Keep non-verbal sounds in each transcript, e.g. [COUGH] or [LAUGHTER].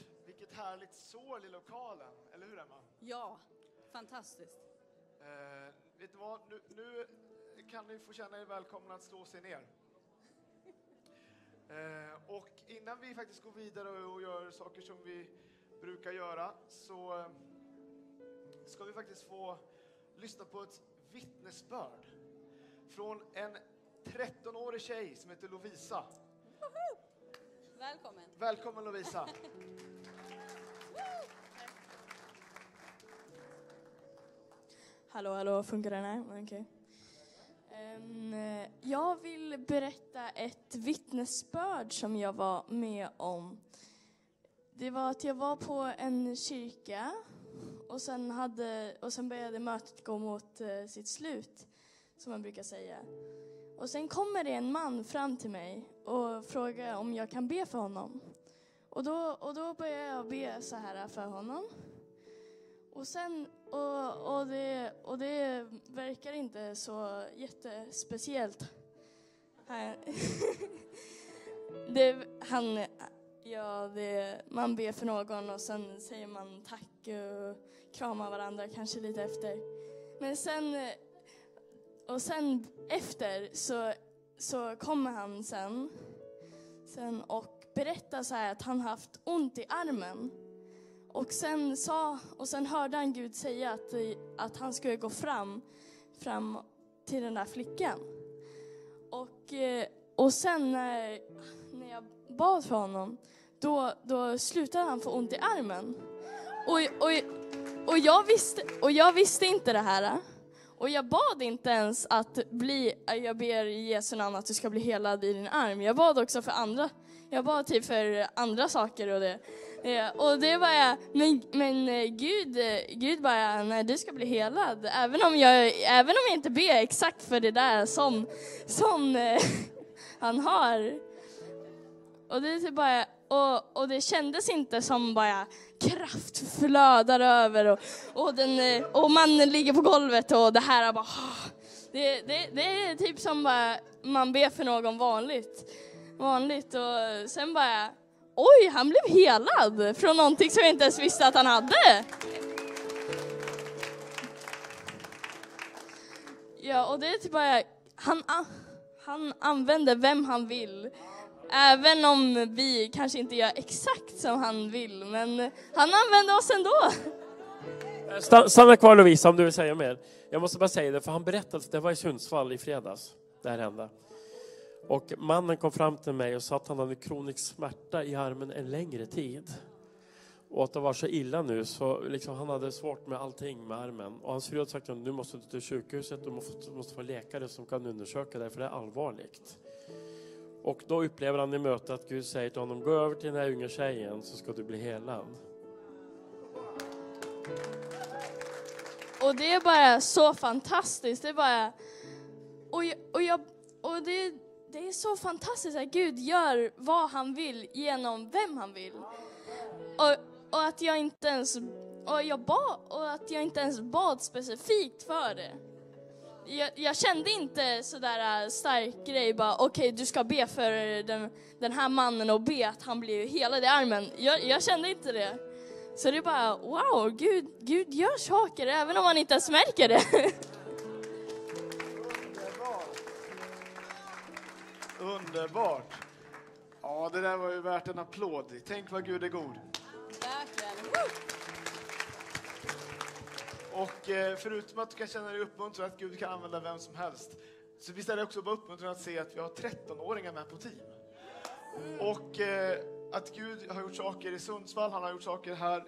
underbart. Vilket härligt sål i lokalen, eller hur Emma? Ja, fantastiskt. Eh, vet du vad, nu, nu kan ni få känna er välkomna att slå sig ner. [LAUGHS] Eh, och innan vi faktiskt går vidare och gör saker som vi brukar göra så eh, ska vi faktiskt få lyssna på ett vittnesbörd från en 13-årig tjej som heter Lovisa. Välkommen. Välkommen Lovisa! Hallå, hallå, funkar den här? Okej. Ehm, jag vill berätta ett vittnesbörd som jag var med om. Det var att jag var på en kyrka och sen, hade, och sen började mötet gå mot eh, sitt slut, som man brukar säga. Och sen kommer det en man fram till mig och frågar om jag kan be för honom. Och då, och då börjar jag be så här för honom. Och sen, och, och, det, och det verkar inte så jättespeciellt. Här. [LAUGHS] det, han, ja, det, man ber för någon och sen säger man tack och kramar varandra kanske lite efter. Men sen, och sen efter så, så kommer han sen, sen och berättar så här att han haft ont i armen. Och sen, sa, och sen hörde han Gud säga att, att han skulle gå fram, fram till den där flickan. Och, eh, och sen när, när jag bad för honom, då, då slutade han få ont i armen. Och, och, och, jag visste, och jag visste inte det här. Och jag bad inte ens att bli, äh, jag ber i Jesu namn att du ska bli helad i din arm. Jag bad också för andra, jag bad typ för andra saker och det. Eh, och det var jag, men, men eh, Gud, eh, Gud bara, nej du ska bli helad. Även om jag, även om jag inte ber exakt för det där som, som [LAUGHS] han har. Och det är typ bara, och, och det kändes inte som bara kraft flödar över och, och, den, och man ligger på golvet och det här bara, det, det, det är typ som bara man ber för någon vanligt. Vanligt och sen bara oj, han blev helad från någonting som jag inte ens visste att han hade. Ja, och det är typ bara, han, han använder vem han vill. Även om vi kanske inte gör exakt som han vill, men han använder oss ändå. Stanna kvar Lovisa om du vill säga mer. Jag måste bara säga det, för han berättade, det var i Sundsvall i fredags, det här hände. Och mannen kom fram till mig och sa att han hade kronisk smärta i armen en längre tid. Och att det var så illa nu så liksom, han hade svårt med allting med armen. Och hans fru hade sagt att nu måste du till sjukhuset, du måste, måste få läkare som kan undersöka dig för det är allvarligt. Och då upplever han i mötet att Gud säger till honom, gå över till den här unga tjejen så ska du bli helad. Och det är bara så fantastiskt. Det är bara... Och jag, och jag, och det, det är så fantastiskt att Gud gör vad han vill genom vem han vill. Och, och att jag inte ens och jag ba, och att jag inte ens bad specifikt för det. Jag, jag kände inte sådär äh, stark grej bara okej okay, du ska be för den, den här mannen och be att han blir helad i armen. Jag, jag kände inte det. Så det är bara wow, Gud, Gud gör saker även om man inte ens märker det. [LAUGHS] Underbart! Ja, det där var ju värt en applåd. Tänk vad Gud är god. Verkligen. Och eh, förutom att du kan känna dig uppmuntrad att Gud kan använda vem som helst, så visst är det också bara uppmuntrande att se att vi har 13-åringar med på team. Och eh, att Gud har gjort saker i Sundsvall, han har gjort saker här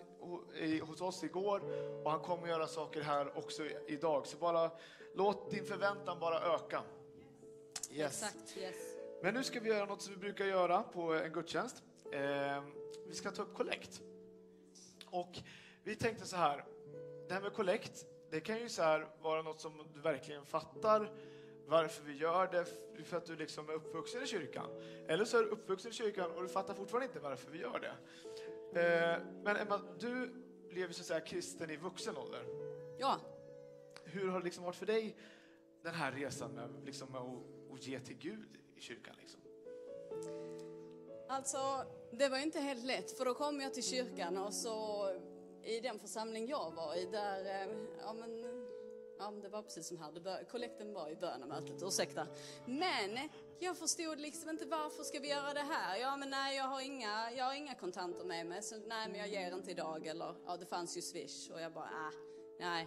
hos oss igår och han kommer göra saker här också idag. Så bara låt din förväntan bara öka. Yes. Exakt, yes. Men nu ska vi göra något som vi brukar göra på en gudstjänst. Eh, vi ska ta upp kollekt. Och vi tänkte så här, det här med kollekt, det kan ju så vara något som du verkligen fattar varför vi gör det, för att du liksom är uppvuxen i kyrkan. Eller så är du uppvuxen i kyrkan och du fattar fortfarande inte varför vi gör det. Eh, men Emma, du blev så att säga kristen i vuxen ålder. Ja. Hur har det liksom varit för dig, den här resan med, liksom, med att, att ge till Gud i kyrkan? Liksom? Alltså, Det var inte helt lätt, för då kom jag till kyrkan och så i den församling jag var i, där, eh, ja men, ja men det var precis som här, kollekten var i början av mötet, ursäkta. Men jag förstod liksom inte varför ska vi göra det här? Ja men nej, jag har inga, jag har inga kontanter med mig, så nej men jag ger inte idag eller, ja det fanns ju swish och jag bara, äh, nej,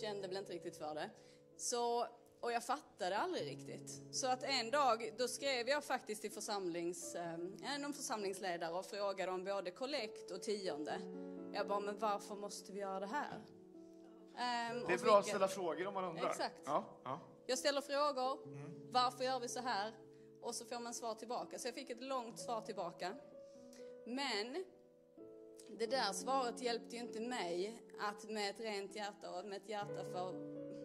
kände väl inte riktigt för det. Så och jag fattade aldrig riktigt. Så att en dag, då skrev jag faktiskt till församlings, eh, någon församlingsledare och frågade om både kollekt och tionde. Jag bara, men varför måste vi göra det här? Um, det är bra att ställa frågor om man undrar. Exakt. Ja, ja. Jag ställer frågor. Mm. Varför gör vi så här? Och så får man svar tillbaka. Så jag fick ett långt svar tillbaka. Men det där svaret hjälpte ju inte mig att med ett rent hjärta och med ett hjärta för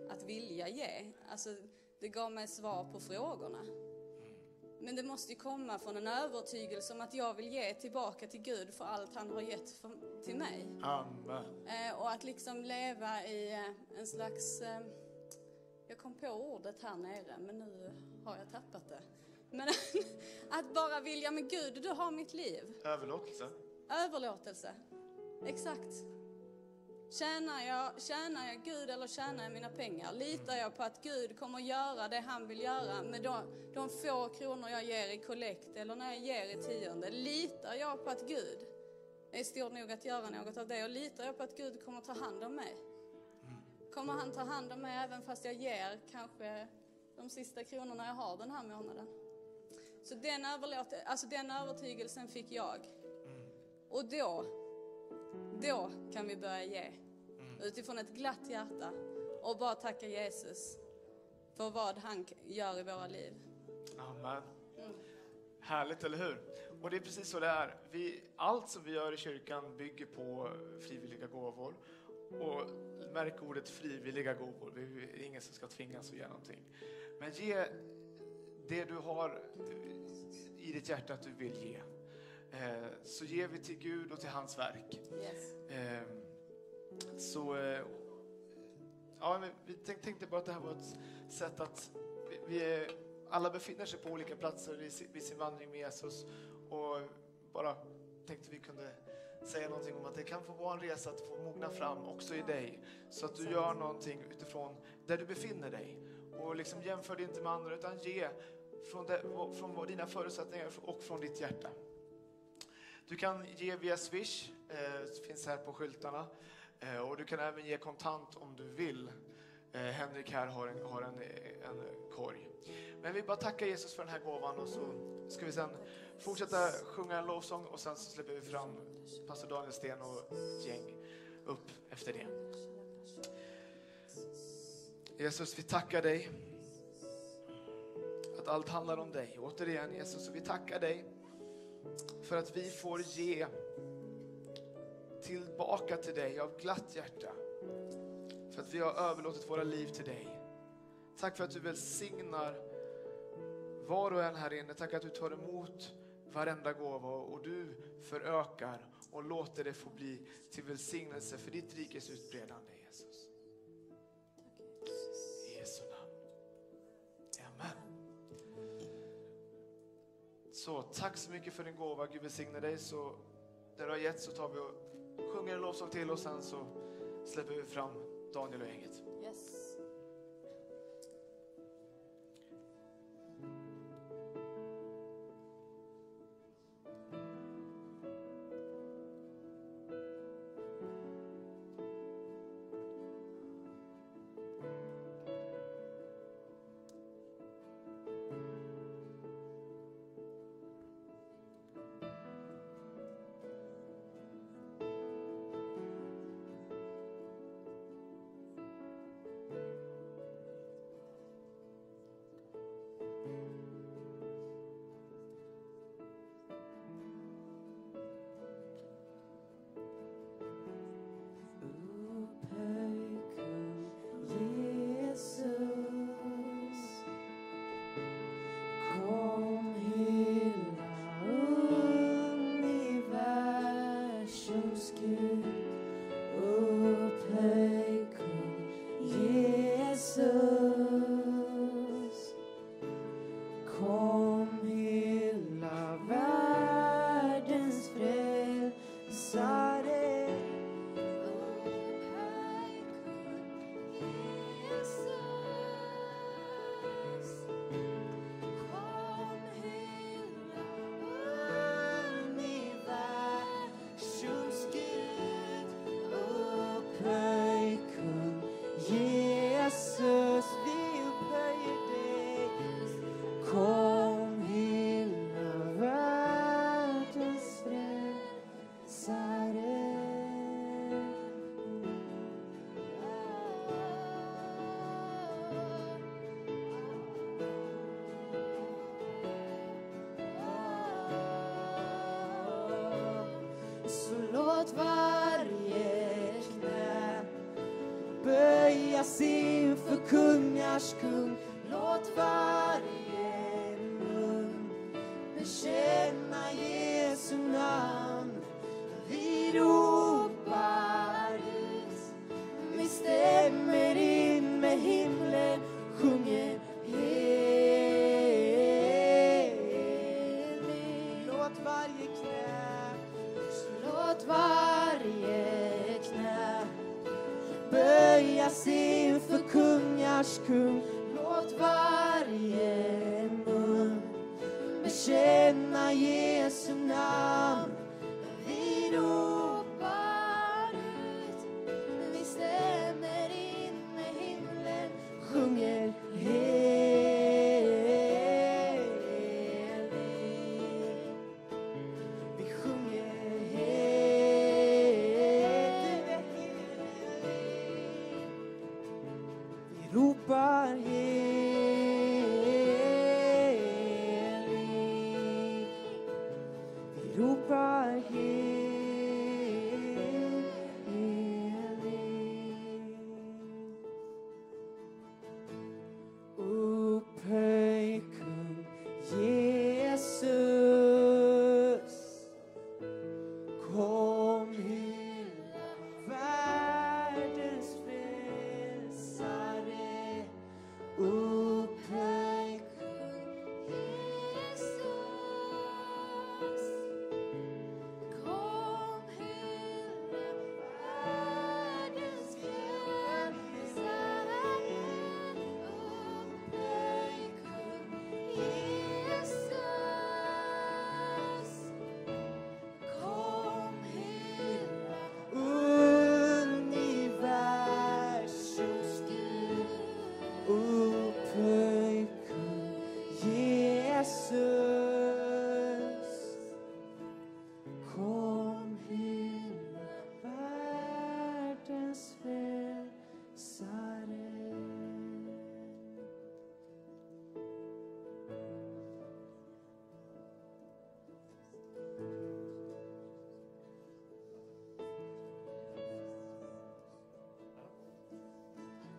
att vilja ge. Alltså, det gav mig svar på frågorna. Men det måste ju komma från en övertygelse om att jag vill ge tillbaka till Gud för allt han har gett för, till mig. Amen. Eh, och att liksom leva i eh, en slags... Eh, jag kom på ordet här nere, men nu har jag tappat det. Men [LAUGHS] att bara vilja, med Gud, du har mitt liv. Överlåtelse. Överlåtelse. Exakt. Tjänar jag, tjänar jag Gud eller tjänar jag mina pengar? Litar jag på att Gud kommer göra det han vill göra med de, de få kronor jag ger i kollekt eller när jag ger i tionde? Litar jag på att Gud är stor nog att göra något av det? Och litar jag på att Gud kommer ta hand om mig? Kommer han ta hand om mig även fast jag ger kanske de sista kronorna jag har den här månaden? Så den, alltså den övertygelsen fick jag. Och då då kan vi börja ge. Mm. Utifrån ett glatt hjärta och bara tacka Jesus för vad han gör i våra liv. Amen. Mm. Härligt, eller hur? Och det är precis så det är. Vi, allt som vi gör i kyrkan bygger på frivilliga gåvor. Och märk ordet frivilliga gåvor. Det är ingen som ska tvingas att ge någonting. Men ge det du har i ditt hjärta att du vill ge. Eh, så ger vi till Gud och till hans verk. Yes. Ehm, så eh, ja, vi tänkte bara att det här var ett sätt att vi alla befinner sig på olika platser vid sin vandring med Jesus och bara tänkte vi kunde säga någonting om att det kan få vara en resa att få mogna fram också i dig så att du gör någonting utifrån där du befinner dig och liksom jämför dig inte med andra utan ge från, det, från dina förutsättningar och från ditt hjärta. Du kan ge via Swish, eh, finns här på skyltarna. Eh, och du kan även ge kontant om du vill. Eh, Henrik här har en, har en, eh, en korg. Men vi bara tackar Jesus för den här gåvan och så ska vi sen fortsätta sjunga en lovsång och sen så släpper vi fram pastor Daniel Sten och ett gäng upp efter det. Jesus, vi tackar dig att allt handlar om dig. Återigen Jesus, vi tackar dig för att vi får ge tillbaka till dig av glatt hjärta. För att vi har överlåtit våra liv till dig. Tack för att du välsignar var och en här inne. Tack att du tar emot varenda gåva och du förökar och låter det få bli till välsignelse för ditt rikes utbredande Så tack så mycket för din gåva. Gud välsigne dig. Så där du har gett så tar vi och sjunger en lovsång till och sen så släpper vi fram Daniel och gänget.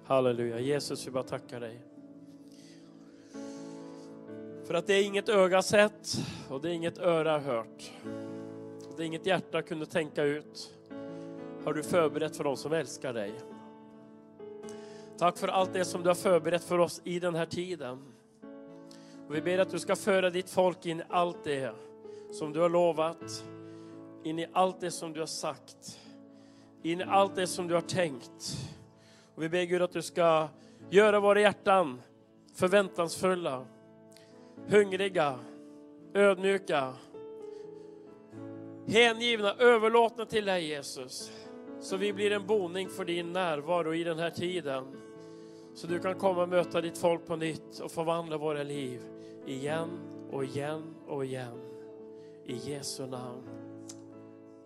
Halleluja. Jesus, vi bara tackar dig. För att det är inget öga sett och det är inget öra hört. Det är inget hjärta kunde tänka ut. Har du förberett för dem som älskar dig. Tack för allt det som du har förberett för oss i den här tiden. Och vi ber att du ska föra ditt folk in i allt det som du har lovat. In i allt det som du har sagt. In i allt det som du har tänkt. Och vi ber Gud att du ska göra våra hjärtan förväntansfulla, hungriga, ödmjuka, hängivna, överlåtna till dig Jesus. Så vi blir en boning för din närvaro i den här tiden. Så du kan komma och möta ditt folk på nytt och förvandla våra liv igen och igen och igen. I Jesu namn.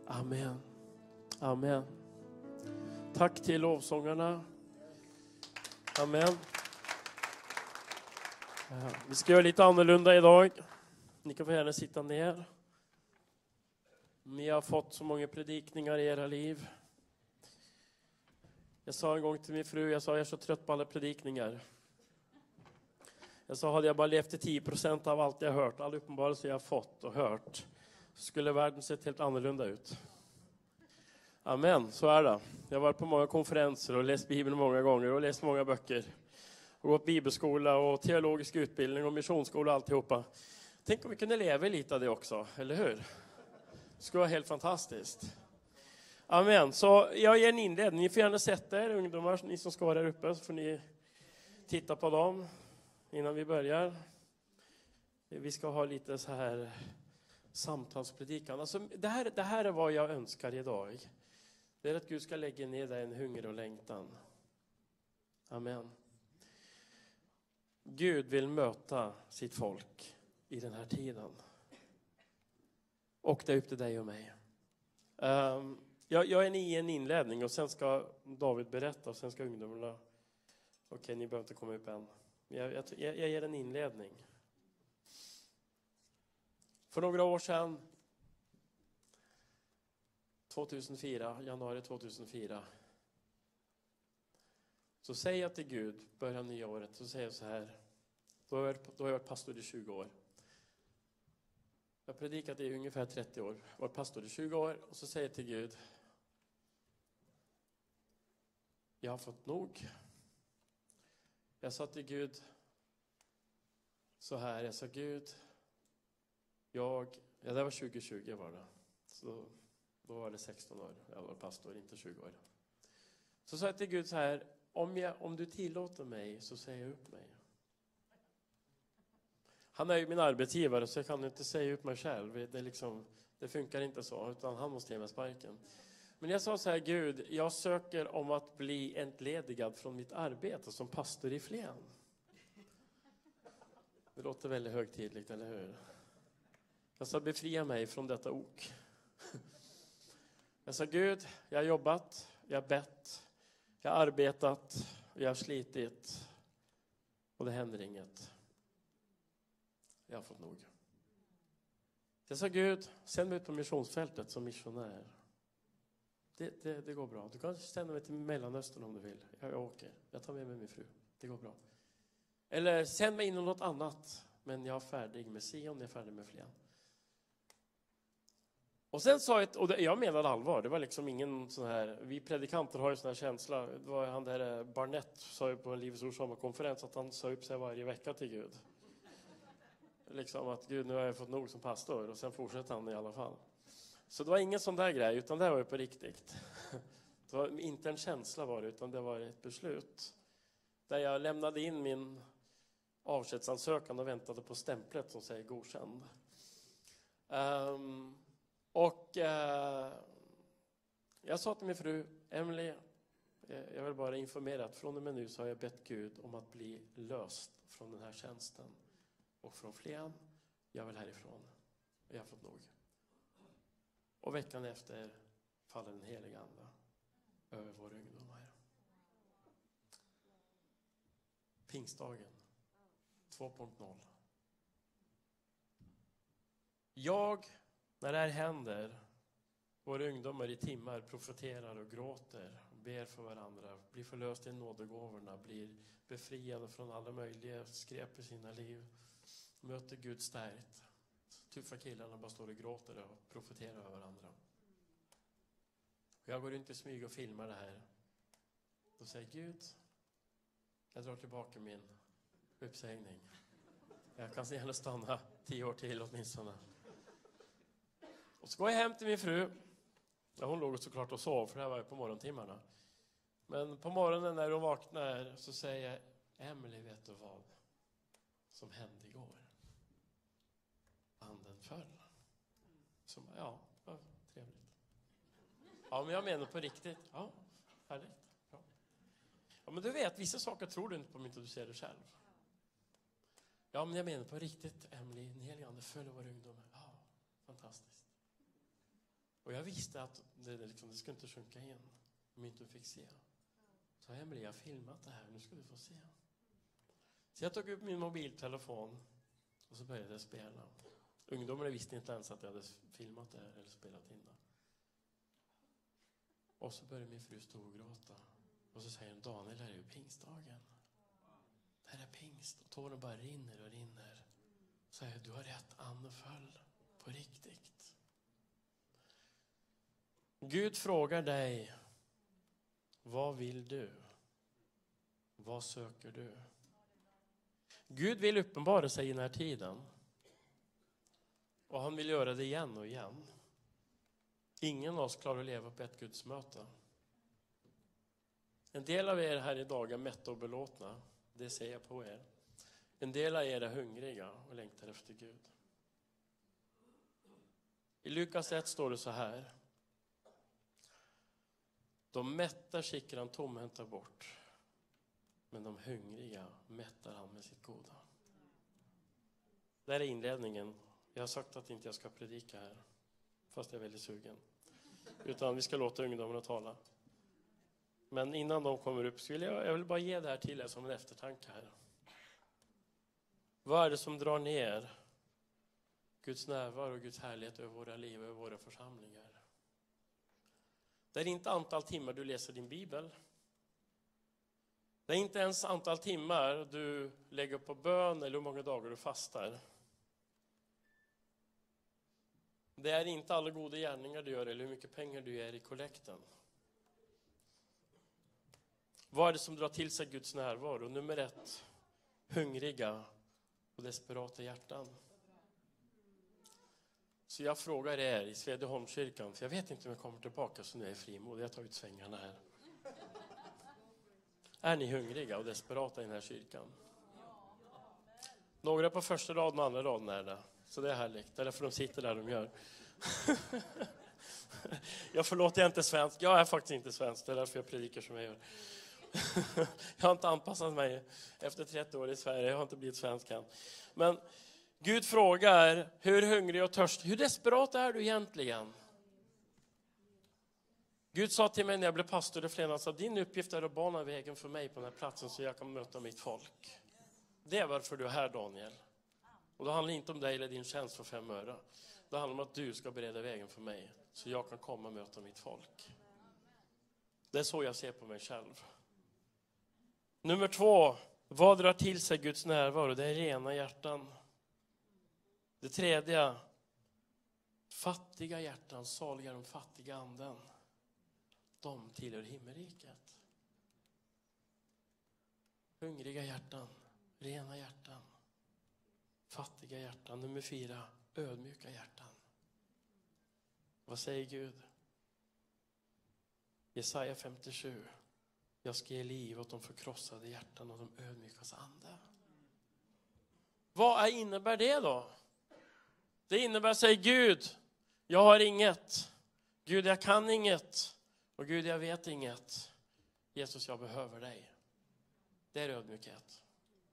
Amen. Amen. Tack till lovsångarna. Amen. Eh, vi ska göra lite annorlunda idag. Ni kan få gärna sitta ner. Ni har fått så många predikningar i era liv. Jag sa en gång till min fru, jag sa jag är så trött på alla predikningar. Jag sa, hade jag bara levt i 10 procent av allt jag hört, all uppenbarelse jag fått och hört, så skulle världen sett helt annorlunda ut. Amen, så är det. Jag har varit på många konferenser och läst Bibeln många gånger och läst många böcker. Och gått bibelskola och teologisk utbildning och missionsskola och alltihopa. Tänk om vi kunde leva lite av det också, eller hur? Det skulle vara helt fantastiskt. Amen. Så jag ger en inledning. Ni får gärna sätta er, ungdomar, ni som ska vara här uppe, så får ni titta på dem innan vi börjar. Vi ska ha lite så här samtalspredikan. Alltså, det, här, det här är vad jag önskar idag. Det är att Gud ska lägga ner dig en hunger och längtan. Amen. Gud vill möta sitt folk i den här tiden. Och det är upp till dig och mig. Um, jag, jag är i en inledning och sen ska David berätta och sen ska ungdomarna... Okej, okay, ni behöver inte komma upp än. Jag, jag, jag ger en inledning. För några år sedan 2004, januari 2004. Så säger jag till Gud, början nya året, så säger jag så här. Då har jag, varit- då har jag varit pastor i 20 år. Jag har predikat i ungefär 30 år, varit pastor i 20 år och så säger jag till Gud. Jag har fått nog. Jag sa till Gud så här, jag sa Gud, jag, ja det var 2020 var det. Så då var det 16 år, jag var pastor, inte 20 år. Så sa jag till Gud så här, om, jag, om du tillåter mig så säger jag upp mig. Han är ju min arbetsgivare så jag kan inte säga upp mig själv. Det, liksom, det funkar inte så, utan han måste ge mig sparken. Men jag sa så här, Gud, jag söker om att bli entledigad från mitt arbete som pastor i Flen. Det låter väldigt högtidligt, eller hur? Jag sa, befria mig från detta ok. Jag sa, Gud, jag har jobbat, jag har bett, jag har arbetat, jag har slitit och det händer inget. Jag har fått nog. Jag sa, Gud, sänd mig ut på missionsfältet som missionär. Det, det, det går bra. Du kan sända mig till Mellanöstern om du vill. Jag, jag åker. Jag tar med mig min fru. Det går bra. Eller sänd mig in i något annat. Men jag är färdig med Sion, jag är färdig med Flen. Och sen sa jag, och jag menade allvar, det var liksom ingen sån här, vi predikanter har ju sån här känsla, det var han där eh, Barnett sa ju på en Livets Ords sommarkonferens att han sa upp sig varje vecka till Gud. Liksom att Gud, nu har jag fått nog som pastor och sen fortsätter han i alla fall. Så det var ingen sån där grej, utan det var ju på riktigt. [LAUGHS] Det var inte en känsla var det, utan det var ett beslut. Där jag lämnade in min avskedsansökan och väntade på stämplet som säger godkänd. Um, och eh, jag sa till min fru, Emily, eh, jag vill bara informera att från och med nu så har jag bett Gud om att bli löst från den här tjänsten och från Flen. Jag vill härifrån. Jag har fått nog. Och veckan efter faller den heliga Ande över våra ungdomar. Pingstdagen 2.0. Jag, när det här händer, våra ungdomar i timmar profeterar och gråter, ber för varandra, blir förlösta i nådegåvorna, blir befriade från alla möjliga skräp i sina liv, möter Gud stärkt. Tuffa killarna bara står och gråter och profeterar över varandra. Och jag går runt i smyg och filmar det här. Då säger Gud, jag drar tillbaka min uppsägning. Jag kan gärna stanna tio år till åtminstone. Och så går jag hem till min fru. Ja, hon låg såklart och sov, för det här var ju på morgontimmarna. Men på morgonen när hon vaknar så säger jag, Emily, vet du vad som hände igår? Anden föll. Så, ja, vad trevligt. Ja, men jag menar på riktigt. Ja, härligt. Bra. Ja, men du vet, vissa saker tror du inte på om inte du ser det själv. Ja, men jag menar på riktigt, Emily, den helige Ande föll över ungdom. Ja, fantastiskt. Och jag visste att det, liksom, det skulle inte sjunka in om inte du fick se. Så Emily, jag har filmat det här, nu ska du få se. Så jag tog upp min mobiltelefon och så började jag spela. Ungdomarna visste inte ens att jag hade filmat det här eller spelat in det. Och så började min fru storgråta. och. Och så säger hon, Daniel, det här är ju pingstdagen. Det här är pingst. Och tåren bara rinner och rinner. Så säger jag, du har rätt, anden föll. På riktigt. Gud frågar dig, vad vill du? Vad söker du? Gud vill uppenbara sig i den här tiden. Och han vill göra det igen och igen. Ingen av oss klarar att leva på ett Guds möte. En del av er här idag är mätta och belåtna. Det ser jag på er. En del av er är hungriga och längtar efter Gud. I Lukas 1 står det så här. De mätta skickar han tomhänta bort. Men de hungriga mättar han med sitt goda. Det här är inledningen. Jag har sagt att inte jag ska predika här. Fast jag är väldigt sugen. Utan vi ska låta ungdomarna tala. Men innan de kommer upp så vill jag, jag vill bara ge det här till er som en eftertanke här. Vad är det som drar ner Guds närvaro och Guds härlighet över våra liv och över våra församlingar? Det är inte antal timmar du läser din bibel. Det är inte ens antal timmar du lägger på bön eller hur många dagar du fastar. Det är inte alla goda gärningar du gör eller hur mycket pengar du ger i kollekten. Vad är det som drar till sig Guds närvaro? Nummer ett, hungriga och desperata hjärtan. Så jag frågar er i Svedeholmskyrkan, för jag vet inte om jag kommer tillbaka så nu är jag frimodig, jag tar ut svängarna här. Är ni hungriga och desperata i den här kyrkan? Några på första raden och andra raden är det. Så det är härligt. Det är därför de sitter där de gör. [LAUGHS] jag förlåter, jag är inte svensk. Jag är faktiskt inte svensk. Det är därför jag predikar som jag gör. [LAUGHS] jag har inte anpassat mig efter 30 år i Sverige. Jag har inte blivit svensk än. Men Gud frågar, hur hungrig och törstig, hur desperat är du egentligen? Gud sa till mig när jag blev pastor i Flen, att din uppgift är att bana vägen för mig på den här platsen så jag kan möta mitt folk. Det är varför du är här Daniel. Och det handlar inte om dig eller din tjänst för fem öre. Det handlar om att du ska bereda vägen för mig så jag kan komma och möta mitt folk. Det är så jag ser på mig själv. Nummer två, vad drar till sig Guds närvaro? Det är rena hjärtan. Det tredje, fattiga hjärtan, saliga de fattiga anden. De tillhör himmelriket. Hungriga hjärtan, rena hjärtan, fattiga hjärtan. Nummer fyra, ödmjuka hjärtan. Vad säger Gud? Jesaja 57. Jag ska ge liv åt de förkrossade hjärtan och de ödmjukas ande. Vad innebär det då? Det innebär, säger Gud, jag har inget. Gud, jag kan inget. Och Gud, jag vet inget. Jesus, jag behöver dig. Det är ödmjukhet.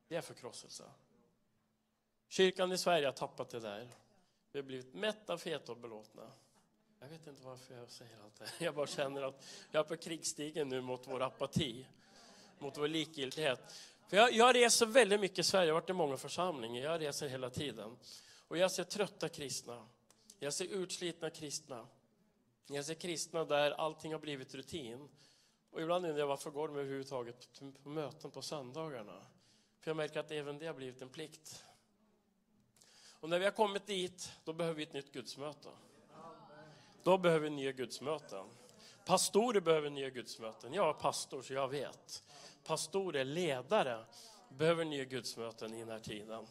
Det är förkrosselse. Kyrkan i Sverige har tappat det där. Vi har blivit mätta, feta och belåtna. Jag vet inte varför jag säger allt det här. Jag bara känner att jag är på krigsstigen nu mot vår apati, mot vår likgiltighet. För jag, jag reser väldigt mycket i Sverige, jag har varit i många församlingar, jag reser hela tiden. Och jag ser trötta kristna, jag ser utslitna kristna, jag ser kristna där allting har blivit rutin. Och ibland undrar jag varför går de överhuvudtaget på möten på söndagarna? För jag märker att även det har blivit en plikt. Och när vi har kommit dit, då behöver vi ett nytt gudsmöte. Då behöver vi nya gudsmöten. Pastorer behöver nya gudsmöten. Jag är pastor så jag vet. Pastorer, ledare, behöver nya gudsmöten i den här tiden.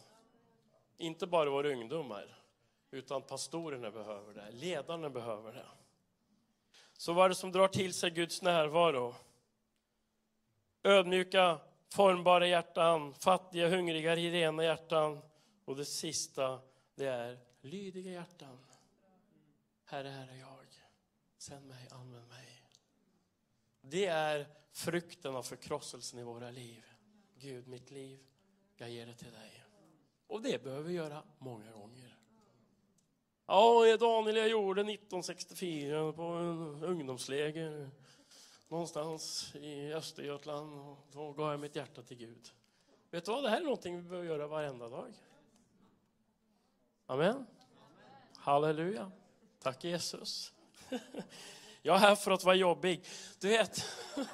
Inte bara våra ungdomar, utan pastorerna behöver det. Ledarna behöver det. Så vad är det som drar till sig Guds närvaro? Ödmjuka, formbara hjärtan, fattiga, hungriga, rena hjärtan. Och det sista, det är lydiga hjärtan. Herre, här är jag. Sänd mig, använd mig. Det är frukten av förkrosselsen i våra liv. Gud, mitt liv, jag ger det till dig. Och det behöver vi göra många gånger. Ja, Daniel, jag gjorde 1964 på en ungdomsläger någonstans i Östergötland. Och då gav jag mitt hjärta till Gud. Vet du vad, det här är någonting vi behöver göra varenda dag. Amen. Halleluja. Tack Jesus. [LAUGHS] Jag är här för att vara jobbig. Du vet. [LAUGHS]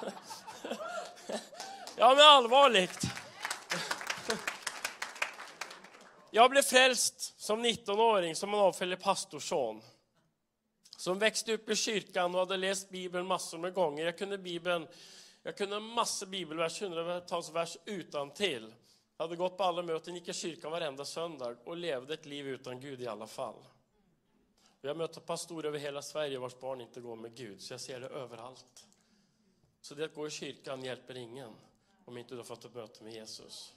Ja, men allvarligt. Jag blev frälst som 19-åring som en avfällig pastorsson. Som växte upp i kyrkan och hade läst Bibeln massor med gånger. Jag kunde Bibeln, jag kunde massor bibelvers, hundratals vers utan till. Jag hade gått på alla möten, gick i kyrkan varenda söndag och levde ett liv utan Gud i alla fall. Jag möter pastorer över hela Sverige vars barn inte går med Gud, så jag ser det överallt. Så det att gå i kyrkan hjälper ingen om inte du har fått ett möte med Jesus.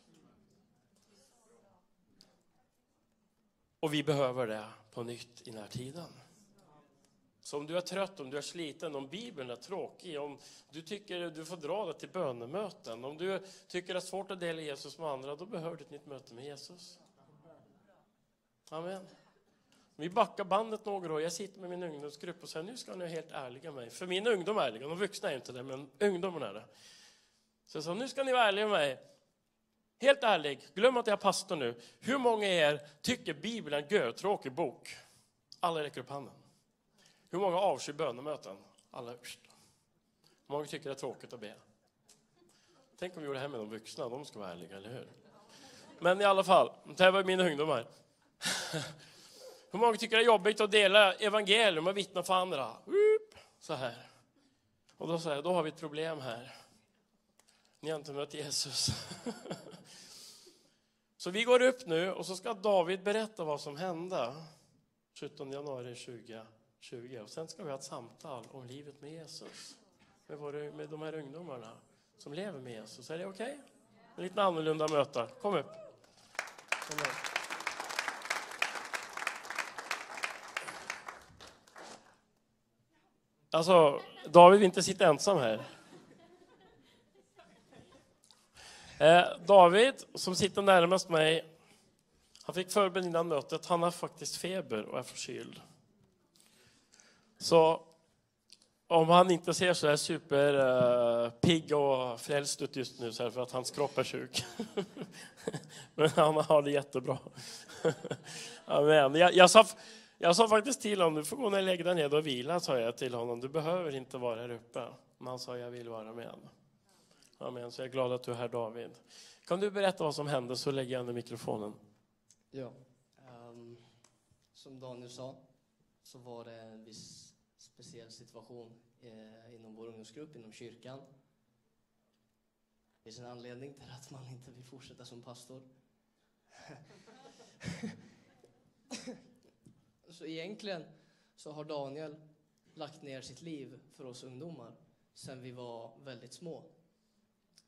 Och vi behöver det på nytt i den här tiden. Så om du är trött, om du är sliten, om Bibeln är tråkig, om du tycker du får dra dig till bönemöten, om du tycker det är svårt att dela Jesus med andra, då behöver du ett nytt möte med Jesus. Amen. Vi backar bandet några år. Jag sitter med min ungdomsgrupp och säger nu ska ni vara helt ärliga med mig. För min ungdom är ärliga, de vuxna är inte det, men ungdomen är det. Så jag sa, nu ska ni vara ärliga med mig. Helt ärlig, glöm att jag är pastor nu. Hur många er tycker Bibeln är en görtråkig bok? Alla räcker upp handen. Hur många avskyr bönemöten? Alla, Hur Många tycker det är tråkigt att be. Tänk om vi gjorde det här med de vuxna, de ska vara ärliga, eller hur? Men i alla fall, det här var mina ungdomar. [LAUGHS] Hur många tycker det är jobbigt att dela evangelium och vittna för andra? Så här. Och då säger jag, då har vi ett problem här. Ni har inte mött Jesus. [LAUGHS] Så vi går upp nu och så ska David berätta vad som hände 17 januari 2020. Och sen ska vi ha ett samtal om livet med Jesus. Med, våra, med de här ungdomarna som lever med Jesus. Är det okej? Okay? En lite annorlunda möte. Kom upp. Kom upp. Alltså, David vill inte sitta ensam här. Eh, David, som sitter närmast mig, han fick förbön innan mötet. Han har faktiskt feber och är förkyld. Så om han inte ser så här superpigg eh, och frälst ut just nu så är det för att hans kropp är sjuk. [LAUGHS] Men han har det jättebra. [LAUGHS] Amen. Jag, jag, sa, jag sa faktiskt till honom, du får gå ner och lägga dig ned och vila, sa jag till honom. Du behöver inte vara här uppe. Men han sa, jag vill vara med. Amen. Så jag är glad att du är här David. Kan du berätta vad som hände så lägger jag ner mikrofonen. Ja, um, som Daniel sa så var det en viss speciell situation eh, inom vår ungdomsgrupp, inom kyrkan. Det finns en anledning till att man inte vill fortsätta som pastor. [LAUGHS] så egentligen så har Daniel lagt ner sitt liv för oss ungdomar sen vi var väldigt små.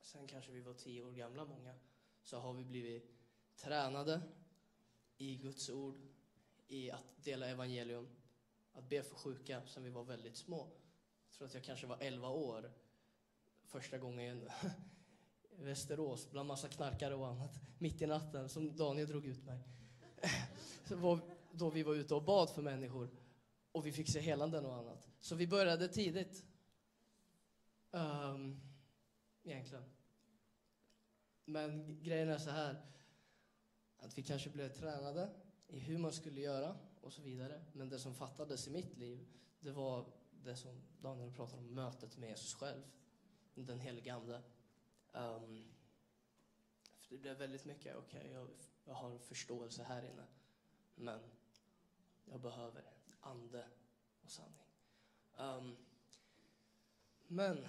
Sen kanske vi var tio år gamla många, så har vi blivit tränade i Guds ord, i att dela evangelium, att be för sjuka sen vi var väldigt små. Jag tror att jag kanske var 11 år första gången i Västerås bland massa knarkare och annat, mitt i natten, som Daniel drog ut mig. var, då vi var ute och bad för människor och vi fick se helanden och annat. Så vi började tidigt. Um, egentligen. Men grejen är så här, att vi kanske blev tränade i hur man skulle göra och så vidare. Men det som fattades i mitt liv, det var det som Daniel pratade om, mötet med Jesus själv. Den helige Ande. Um, för det blev väldigt mycket, okej, okay, jag, jag har förståelse här inne. Men jag behöver ande och sanning. Um, men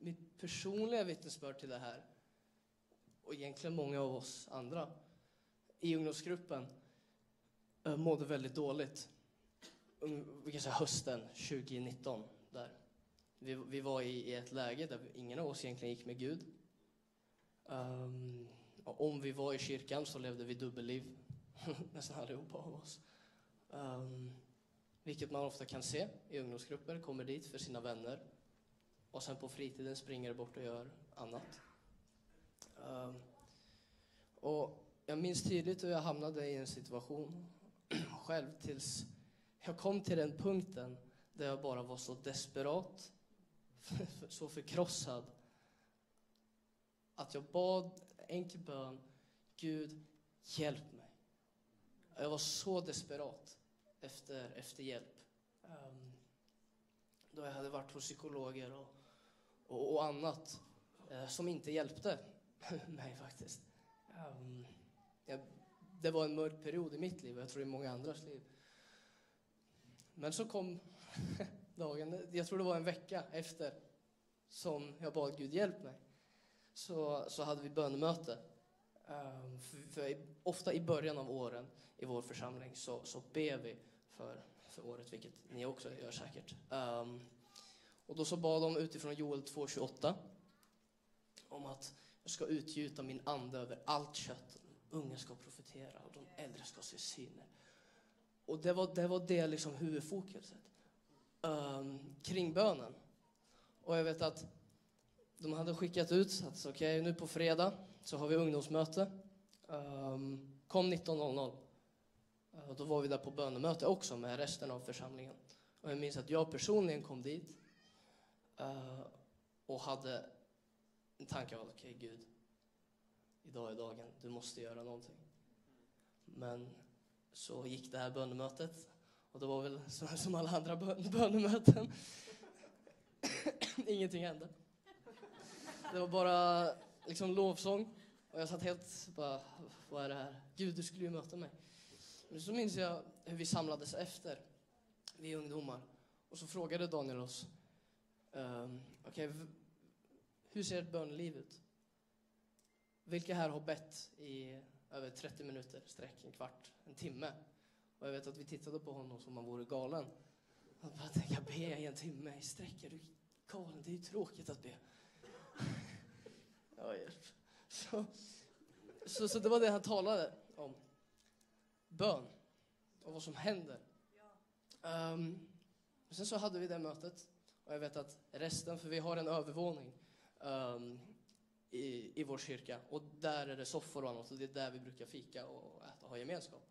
mitt personliga vittnesbörd till det här, och egentligen många av oss andra i ungdomsgruppen, eh, mådde väldigt dåligt. Vi kan säga hösten 2019. Där. Vi, vi var i, i, ett läge där ingen av oss egentligen gick med Gud. Um, om vi var i kyrkan så levde vi dubbelliv, [LAUGHS] nästan allihopa av oss. Um, vilket man ofta kan se i ungdomsgrupper, kommer dit för sina vänner och sen på fritiden springer bort och gör annat. Um, och jag minns tydligt hur jag hamnade i en situation [CLEARS THROAT] själv tills jag kom till den punkten där jag bara var så desperat, [LAUGHS] så förkrossad att jag bad enkel bön, Gud hjälp mig. Jag var så desperat efter, efter hjälp. Um, då jag hade varit hos psykologer och, och, och annat eh, som inte hjälpte [LAUGHS] mig faktiskt. Um, jag, det var en mörk period i mitt liv och jag tror i många andras liv. Men så kom [LAUGHS] dagen, jag tror det var en vecka efter som jag bad Gud hjälp mig. Så, så hade vi bönemöte. Um, ehm, för, för ofta i början av åren i vår församling så, så ber vi för, för året, vilket ni också gör säkert. Um, och då så bad de utifrån Joel 2.28 om att jag ska utgjuta min ande över allt kött. Unga ska profetera och de äldre ska se syner. Och det var det, var det liksom huvudfokuset um, kring bönen. Och jag vet att de hade skickat ut att okej, okay, nu på fredag så har vi ungdomsmöte. Um, kom 19.00. Uh, eh, då var vi där på bönemöte också med resten av församlingen. Och jag minns att jag personligen kom dit uh, och hade en tanke av okej okay, Gud, idag är dagen, du måste göra någonting. Men så gick det här bönemötet och det var väl som alla andra bön bönemöten. [COUGHS] Ingenting hände. Det var bara liksom lovsång. Och jag satt helt bara, vad är det här? Gud, du skulle ju möta mig. Men så minns jag hur vi samlades efter, vi ungdomar. Och så frågade Daniel oss, um, okej, okay, hur ser ett böneliv ut? Vilka här har bett i över 30 minuter sträck, en kvart, en timme? Och jag vet att vi tittade på honom som om han vore galen. Han bara, tänka be i en timme i sträck, är du galen? Det är ju tråkigt att be. [LAUGHS] ja, hjälp. Så, så, så det var det han talade om. Bön och vad som händer. Um, sen så hade vi det mötet och jag vet att resten, för vi har en övervåning um, i, i vår kyrka och där är det soffor och annat och det är där vi brukar fika och äta och ha gemenskap.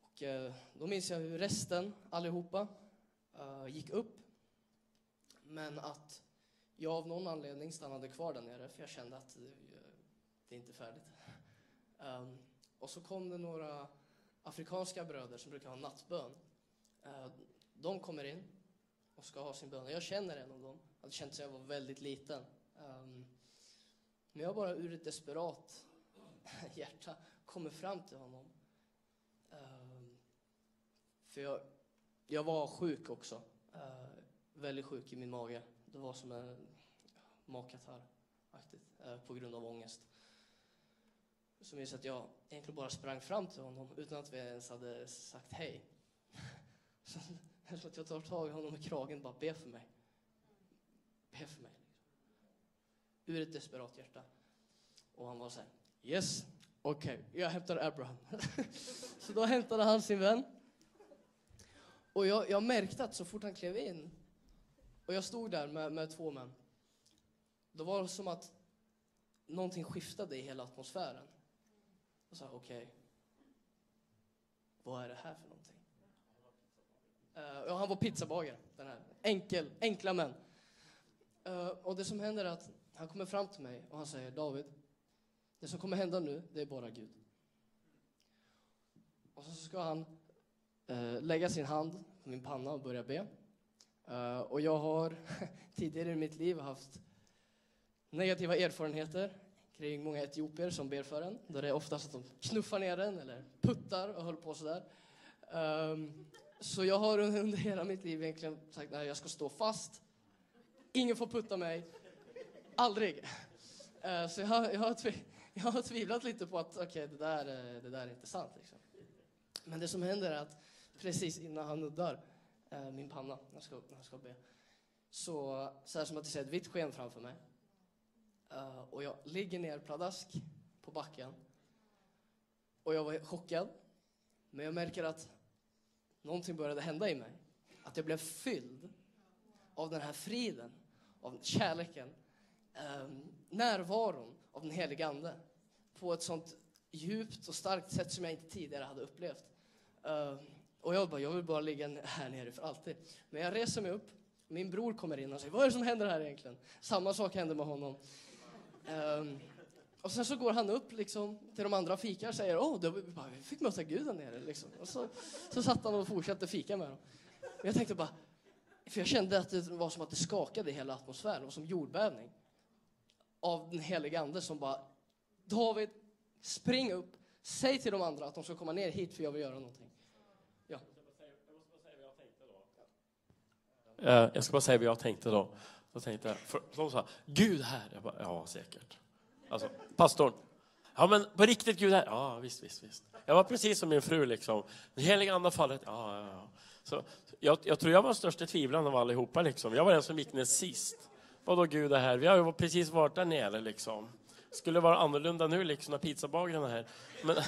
Och eh, då minns jag hur resten, allihopa, eh, gick upp men att jag av någon anledning stannade kvar där nere för jag kände att det eh, det är inte färdigt. Um, [LAUGHS] och så kom det några afrikanska bröder som brukar ha nattbön. Uh, de kommer in och ska ha sin bön. Jag känner en av dem. Jag hade känt sedan jag var väldigt liten. Um, men jag bara ur ett desperat [LAUGHS] hjärta kommer fram till honom. Um, för jag, jag var sjuk också. Uh, väldigt sjuk i min mage. Det var som en magkatarr uh, på grund av ångest. Så minns jag att jag egentligen bara sprang fram till honom utan att vi ens hade sagt hej. [LAUGHS] Så så att jag tar tag i honom i kragen och bara be för mig. Be för mig. Liksom. Ur ett desperat hjärta. Och han var så här, yes, okej, jag hämtar Abraham. [LAUGHS] så då hämtade han sin vän. Och jag, jag märkte att så fort han klev in och jag stod där med, med två män. Då var det som att någonting skiftade i hela atmosfären. Och sa okej, vad är det här för någonting? Uh, han var pizzabagare, den här. Enkel, enkla män. Uh, och det som händer är att han kommer fram till mig och han säger David, det som kommer hända nu, det är bara Gud. Och så ska han uh, lägga sin hand på min panna och börja be. Uh, och jag har [LAUGHS] tidigare i mitt liv haft negativa erfarenheter kring många etiopier som ber för en. Där det är oftast att de knuffar ner en eller puttar och håller på sådär. Um, så jag har under hela mitt liv egentligen sagt att jag ska stå fast. Ingen får putta mig. Aldrig. Eh, så jag har, jag, har tvi- jag har tvivlat lite på att okej, det, där, eh, det där är inte sant. Liksom. Men det som händer är att precis innan han nuddar eh, min panna när jag ska, när jag ska be så, så är det som att jag ser ett vitt sken framför mig. Och jag ligger ner pladask på backen. Och jag var chockad. Men jag märker att någonting började hända i mig. Att jag blev fylld av den här friden, av kärleken, ehm, närvaron av den helige Ande på ett sånt djupt och starkt sätt som jag inte tidigare hade upplevt. Ehm, och jag bara, jag vill bara ligga här nere för alltid. Men jag reser mig upp, min bror kommer in och säger, vad är det som händer här egentligen? Samma sak hände med honom. Ehm, och sen så går han upp liksom, till de andra och fikar och säger åh, oh, vi bara, vi fick möta Gud där nere. Liksom. Och så, så satt han och fortsatte fika med dem. Men jag tänkte bara, för jag kände att det var som att det skakade i hela atmosfären, det var som jordbävning. Av den helige Ande som bara, David, spring upp, säg till de andra att de ska komma ner hit för jag vill göra någonting. Ja. Eh, jag ska bara säga vad jag tänkte då. Jag tänkte för, de sa, Gud här. Jag bara, ja säkert. Alltså, pastorn. Ja men på riktigt Gud här. Ja visst, visst, visst. Jag var precis som min fru liksom. Den heliga ande fallet. Ja, ja, ja. Så, jag, jag tror jag var den största tvivlaren av allihopa liksom. Jag var den som gick ner sist. Vadå Gud är här? Vi har ju precis varit där nere liksom. Skulle vara annorlunda nu liksom när pizzabagaren är här. Men... [LAUGHS]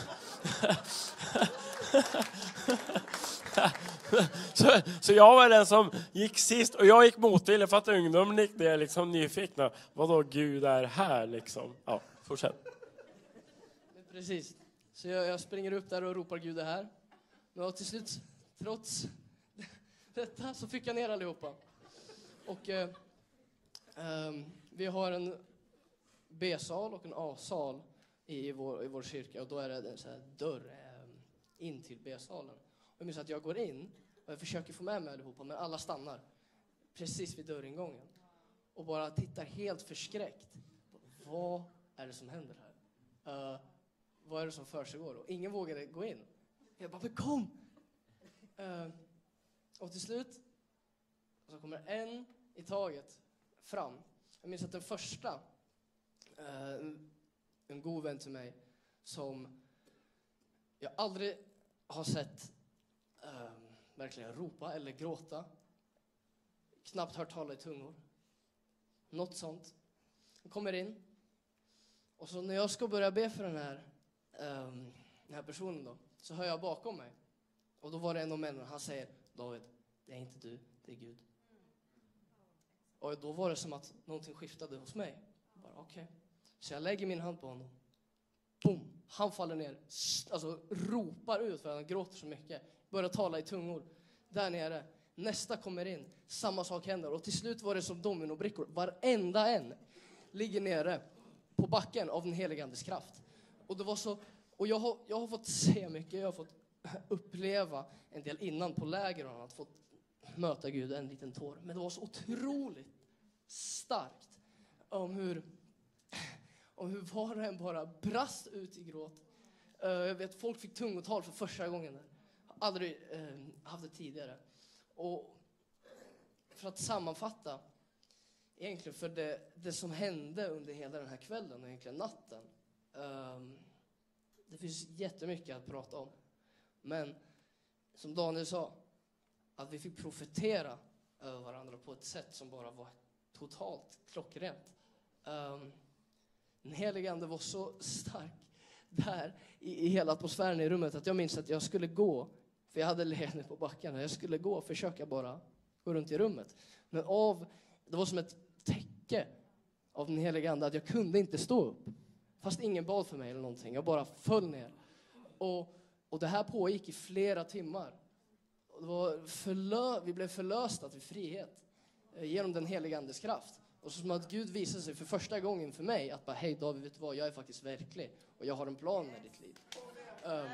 så, så jag var den som gick sist och jag gick motvilligt för att ungdomen gick ner liksom nyfikna. Vadå Gud är här liksom? Ja, fortsätt. Precis. Så jag, jag springer upp där och ropar Gud är här. Men till slut, trots detta, så fick jag ner allihopa. Och eh, eh, vi har en B-sal och en A-sal i, vår, i vår kyrka och då är det en så här dörr eh, in till B-salen. Och jag minns att jag går in och jag försöker få med mig allihopa men alla stannar. precis vid dörringången och bara tittar helt förskräckt. Vad är det som händer här? Uh, vad är det som försiggår? Och ingen vågade gå in. Jag bara, men kom! Uh, och till slut så kommer en i taget fram. Jag minns att den första, eh, en god vän till mig, som jag aldrig har sett eh, verkligen ropa eller gråta. Knappt hört tala i tungor. Något sånt. Han kommer in. Och så när jag ska börja be för den här, ehm, den här personen då, så hör jag bakom mig. Och då var det en av männen, han säger David, det är inte du, det är Gud. Och då var det som att någonting skiftade hos mig. Bara, okej. Så jag lägger min hand på honom. Boom! Han faller ner, alltså ropar ut för att han gråter så mycket. Börjar tala i tungor. Där nere. Nästa kommer in, samma sak händer. Och till slut var det som dominobrickor. Varenda en ligger nere på backen av den helige Andes kraft. Och det var så, och jag har, jag har fått se mycket, jag har fått [LAUGHS] uppleva en del innan på läger och annat, fått möta Gud en liten tår. Men det var så otroligt starkt om hur, om hur var och en bara brast ut i gråt. Eh, jag vet folk fick tungotal för första gången. Där. Aldrig eh, haft det tidigare. Och för att sammanfatta egentligen för det, det som hände under hela den här kvällen och egentligen natten. Um, det finns jättemycket att prata om. Men som Daniel sa, att vi fick profetera över varandra på ett sätt som bara var totalt klockrent. Um, den helige Ande var så stark där i, i hela atmosfären i rummet att jag minns att jag skulle gå, för jag hade legat på backen, jag skulle gå och försöka bara gå runt i rummet. Men av, det var som ett täcke av den helige Ande att jag kunde inte stå upp. Fast ingen bad för mig eller någonting, jag bara föll ner. Och, och det här pågick i flera timmar. Och det var förlö, vi blev förlösta till frihet eh, genom den helige Andes kraft. Och så som att Gud visade sig för första gången för mig att bara, hej David, vet du vad, jag är faktiskt verklig och jag har en plan med ditt liv. Um,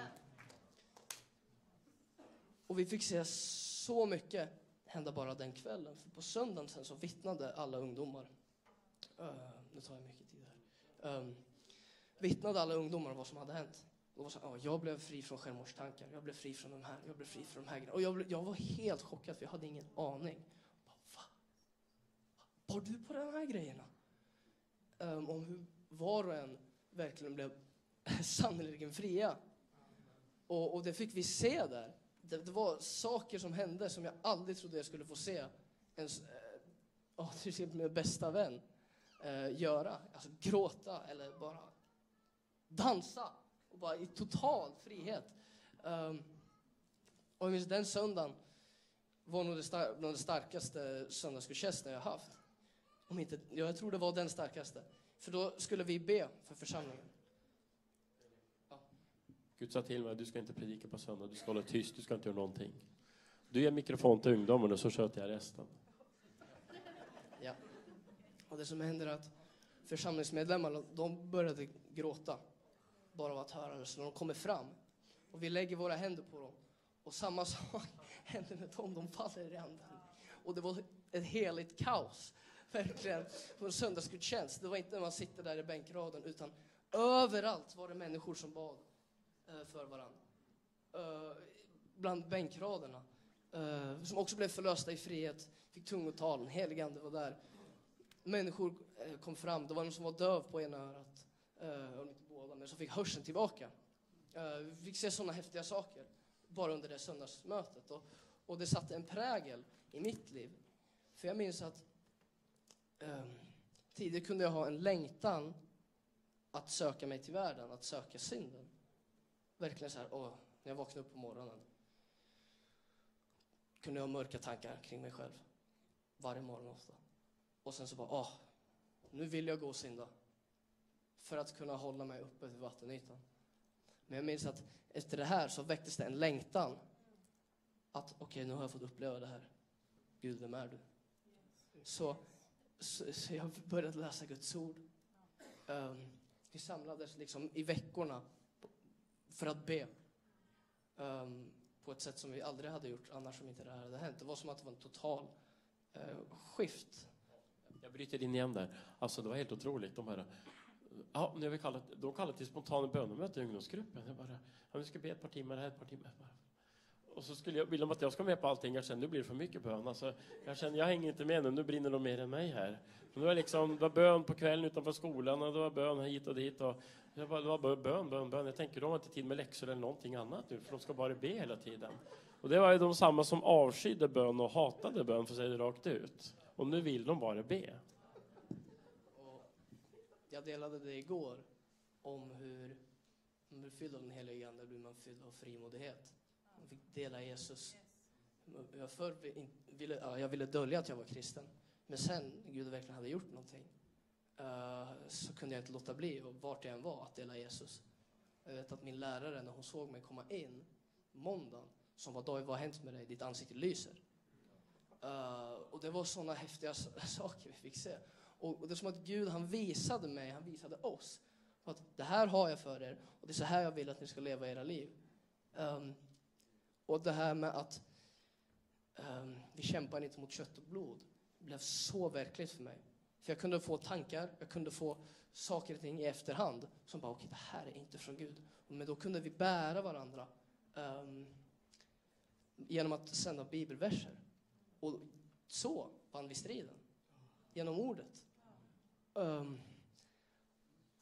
och vi fick se så mycket hända bara den kvällen. För på söndagen sen så vittnade alla ungdomar. Uh, nu tar jag mycket tid här. Um, vittnade alla ungdomar om vad som hade hänt. Och var så, ja, jag blev fri från självmordstankar, jag blev fri från de här, jag blev fri från de här grejerna. Och jag, blev, jag var helt chockad för jag hade ingen aning bar Var du på de här grejerna? Um, om hur var och en verkligen blev [LAUGHS] sannerligen fria. Och, och det fick vi se där. Det, det var saker som hände som jag aldrig trodde jag skulle få se ens, eh, till exempel min bästa vän eh, göra. Alltså gråta eller bara dansa. Och bara i total frihet. Um, och jag minns den söndagen var nog det, star- bland de starkaste söndagsgudstjänsterna jag haft. Om inte, ja, jag tror det var den starkaste. För då skulle vi be för församlingen. Gud sa till mig att du ska inte predika på söndag, du ska hålla tyst, du ska inte göra någonting. Du ger mikrofon till ungdomen och så sköter jag resten. Ja. Och det som händer är att församlingsmedlemmarna, de började gråta. Bara av att höra det. Så när de kommer fram och vi lägger våra händer på dem. Och samma sak [LAUGHS] händer med dem, de faller i anden. Och det var ett heligt kaos. [LAUGHS] Verkligen. På en söndagsgudstjänst. Det var inte när man sitter där i bänkraden utan överallt var det människor som bad eh, för varandra. Eh, bland bänkraderna. Eh, som också blev förlösta i frihet, fick tungotal, den helige ande var där. Människor kom fram, det var någon som var döv på ena örat, om inte båda, men som fick hörseln tillbaka. Vi fick se sådana häftiga saker bara under det söndagsmötet. Och, och det satte en prägel i mitt liv. För jag minns att eh, tidigare kunde jag ha en längtan att söka mig till världen, att söka synden. Verkligen så här, åh, när jag vaknade upp på morgonen kunde jag ha mörka tankar kring mig själv. Varje morgon ofta. Och sen så bara, åh, nu vill jag gå och synda. För att kunna hålla mig uppe vid vattenytan. Men jag minns att efter det här så väcktes det en längtan. Att okej, nu har jag fått uppleva det här. Gud, vem är du? Så, så, så jag började läsa Guds ord. Um, vi samlades liksom i veckorna för att be. Um, på ett sätt som vi aldrig hade gjort annars om inte det här hade hänt. Det var som att det var en total uh, skift. Jag bryter in igen där. Alltså det var helt otroligt. De här, ja, nu har vi kallat, de kallat till spontana bönemöte i ungdomsgruppen. Jag bara, ja, vi ska be ett par timmar här, ett par timmar. Bara, och så skulle jag, vill de att jag ska med på allting. Jag känner, nu blir det för mycket bön. Alltså, jag känner, jag hänger inte med nu. Nu brinner de mer än mig här. Men det var liksom, det var bön på kvällen utanför skolan och det var bön hit och dit. Och det var, det var bara bön, bön, bön. Jag tänker, de har inte tid med läxor eller någonting annat nu, för de ska bara be hela tiden. Och det var ju de samma som avskydde bön och hatade bön, för att säga det rakt ut. Och nu vill de bara be. Och jag delade det igår om hur man blir fylld av den heliga Ande blir man fylld av frimodighet. Fick dela Jesus. Jag, förr ville, ja, jag ville dölja att jag var kristen. Men sen Gud verkligen hade gjort någonting uh, så kunde jag inte låta bli, och vart jag än var, att dela Jesus. Jag vet att min lärare, när hon såg mig komma in måndagen, som var David, vad har hänt med dig? Ditt ansikte lyser. Uh, och det var sådana häftiga [LAUGHS] saker vi fick se. Och, och det är som att Gud han visade mig, han visade oss, att det här har jag för er och det är så här jag vill att ni ska leva era liv. Um, och det här med att um, vi kämpar inte mot kött och blod blev så verkligt för mig. För jag kunde få tankar, jag kunde få saker och ting i efterhand som bara, okej, det här är inte från Gud. Men då kunde vi bära varandra um, genom att sända bibelverser. Och så vann vi striden. Genom ordet. Um,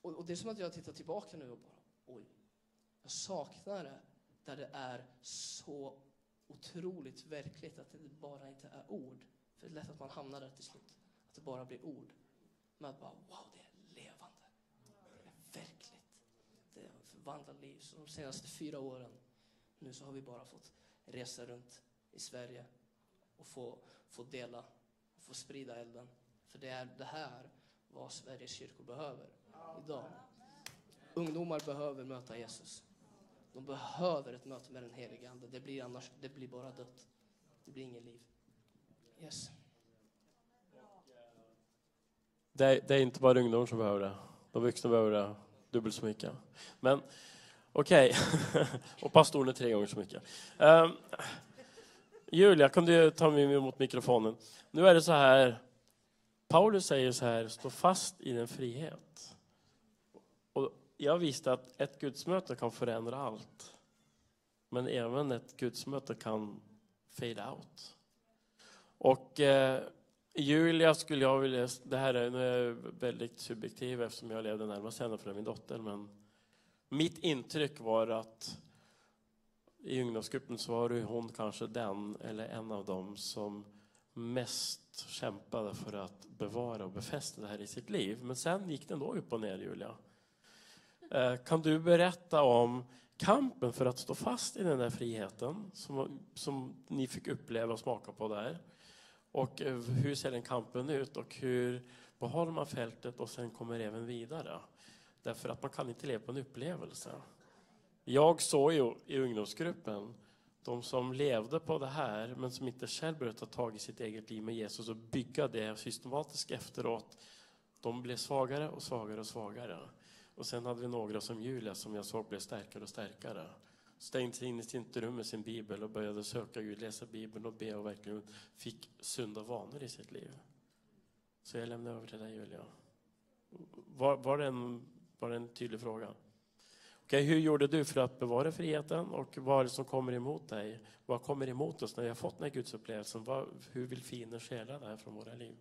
och, och det är som att jag tittar tillbaka nu och bara, oj, jag saknar det där det är så otroligt verkligt att det bara inte är ord. För det är lätt att man hamnar där till slut. Att det bara blir ord. Men att bara, wow, det är levande. Det är verkligt. Det förvandlar liv. Så de senaste fyra åren, nu så har vi bara fått resa runt i Sverige och få, få dela och få sprida elden. För det är det här vad Sveriges kyrkor behöver idag. Ungdomar behöver möta Jesus. De behöver ett möte med den helige Ande. Det blir annars, det blir bara dött. Det blir ingen liv. Yes. Det är, det är inte bara ungdomar som behöver det. De vuxna behöver det dubbelt så mycket. Men okej, [LAUGHS] och pastorn är tre gånger så mycket. Ehm, Julia, kan du ta mig emot mikrofonen? Nu är det så här, Paulus säger så här, stå fast i din frihet. Jag visste att ett gudsmöte kan förändra allt. Men även ett gudsmöte kan fade out. Och eh, Julia skulle jag vilja, det här är, nu är jag väldigt subjektiv eftersom jag levde närmast henne för min dotter, men mitt intryck var att i ungdomsgruppen så var hon kanske den, eller en av dem, som mest kämpade för att bevara och befästa det här i sitt liv. Men sen gick det ändå upp och ner, Julia. Eh, kan du berätta om kampen för att stå fast i den där friheten som, som ni fick uppleva och smaka på där? Och eh, hur ser den kampen ut och hur behåller man fältet och sen kommer även vidare? Därför att man kan inte leva på en upplevelse. Jag såg ju i ungdomsgruppen de som levde på det här men som inte själv började ta tag i sitt eget liv med Jesus och bygga det systematiskt efteråt. De blev svagare och svagare och svagare. Och sen hade vi några som Julia som jag såg blev starkare och starkare. Stängde sig in i sitt rum med sin bibel och började söka Gud, läsa bibeln och be och verkligen fick sunda vanor i sitt liv. Så jag lämnar över till dig Julia. Var, var, det, en, var det en tydlig fråga? Okej, hur gjorde du för att bevara friheten och vad är det som kommer emot dig? Vad kommer emot oss när vi har fått den här gudsupplevelsen? Vad, hur vill fienden stjäla det här från våra liv?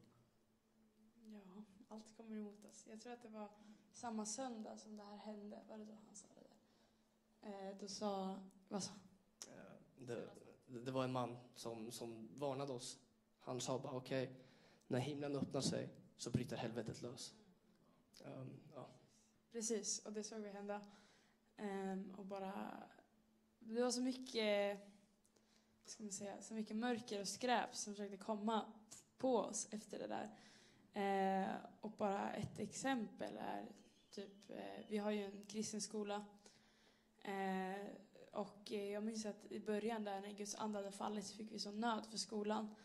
Ja, allt kommer emot oss. Jag tror att det var samma söndag som det här hände. Var det då han sa det där? Eh, då sa... Vad sa Eh, Det, det var en man som, som varnade oss. Han sa bara okej, när himlen öppnar sig så bryter helvetet lös. Ehm, ja. Precis, och det såg vi hända. Ehm, och bara... Det var så mycket... Ska man säga, så mycket mörker och skräp som försökte komma på oss efter det där. Eh, och bara ett exempel är typ, eh, vi har ju en kristen skola. Eh, och eh, jag minns att i början där när Guds ande hade fallit så fick vi sån nöd för skolan.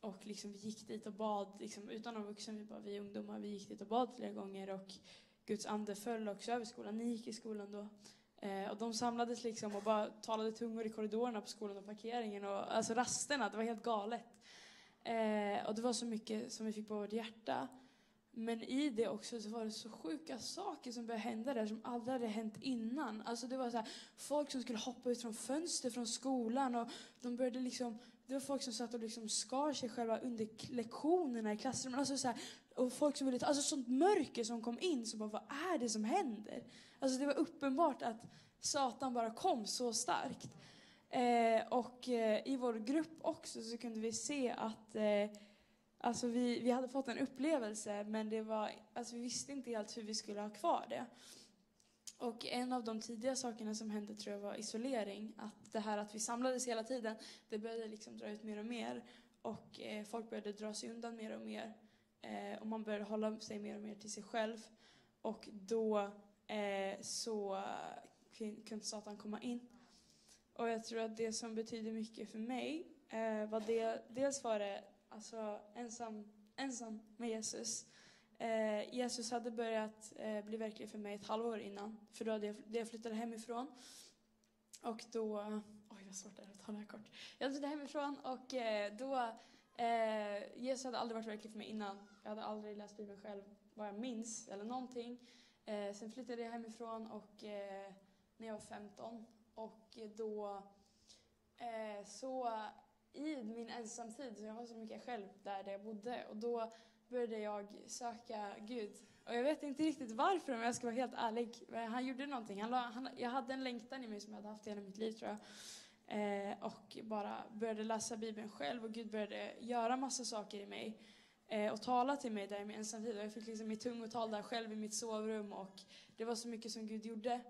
Och liksom vi gick dit och bad, liksom, utan någon vuxen, vi, bara, vi ungdomar, vi gick dit och bad flera gånger. Och Guds ande föll också över skolan. Ni gick i skolan då. Eh, och de samlades liksom och bara talade tungor i korridorerna på skolan och parkeringen och alltså rasterna. Det var helt galet. Eh, och det var så mycket som vi fick på vårt hjärta. Men i det också så var det så sjuka saker som började hända där som aldrig hade hänt innan. Alltså det var så här, folk som skulle hoppa ut från fönster från skolan och de började liksom, det var folk som satt och liksom skar sig själva under lektionerna i klassrummen. Alltså så här, och folk som ville ta, alltså sånt mörker som kom in, så bara vad är det som händer? Alltså det var uppenbart att Satan bara kom så starkt. Eh, och eh, i vår grupp också så kunde vi se att eh, alltså vi, vi hade fått en upplevelse men det var, alltså vi visste inte helt hur vi skulle ha kvar det. Och en av de tidiga sakerna som hände tror jag var isolering. Att det här att vi samlades hela tiden, det började liksom dra ut mer och mer. Och eh, folk började dra sig undan mer och mer. Eh, och man började hålla sig mer och mer till sig själv. Och då eh, så kunde Satan komma in. Och jag tror att det som betyder mycket för mig eh, var det, dels var det alltså ensam, ensam med Jesus. Eh, Jesus hade börjat eh, bli verklig för mig ett halvår innan, för då hade jag, då jag flyttade hemifrån. Och då, eh, oj vad svårt det är att ta det här kort. Jag flyttade hemifrån och eh, då, eh, Jesus hade aldrig varit verklig för mig innan. Jag hade aldrig läst Bibeln själv, vad jag minns, eller någonting. Eh, sen flyttade jag hemifrån och eh, när jag var 15 och då eh, så i min ensamtid, jag var så mycket själv där, där jag bodde och då började jag söka Gud. Och jag vet inte riktigt varför om jag ska vara helt ärlig. Han gjorde någonting. Han la, han, jag hade en längtan i mig som jag hade haft hela mitt liv tror jag. Eh, och bara började läsa Bibeln själv och Gud började göra massa saker i mig. Eh, och tala till mig där i min ensamtid. Och jag fick liksom mitt tungotal där själv i mitt sovrum och det var så mycket som Gud gjorde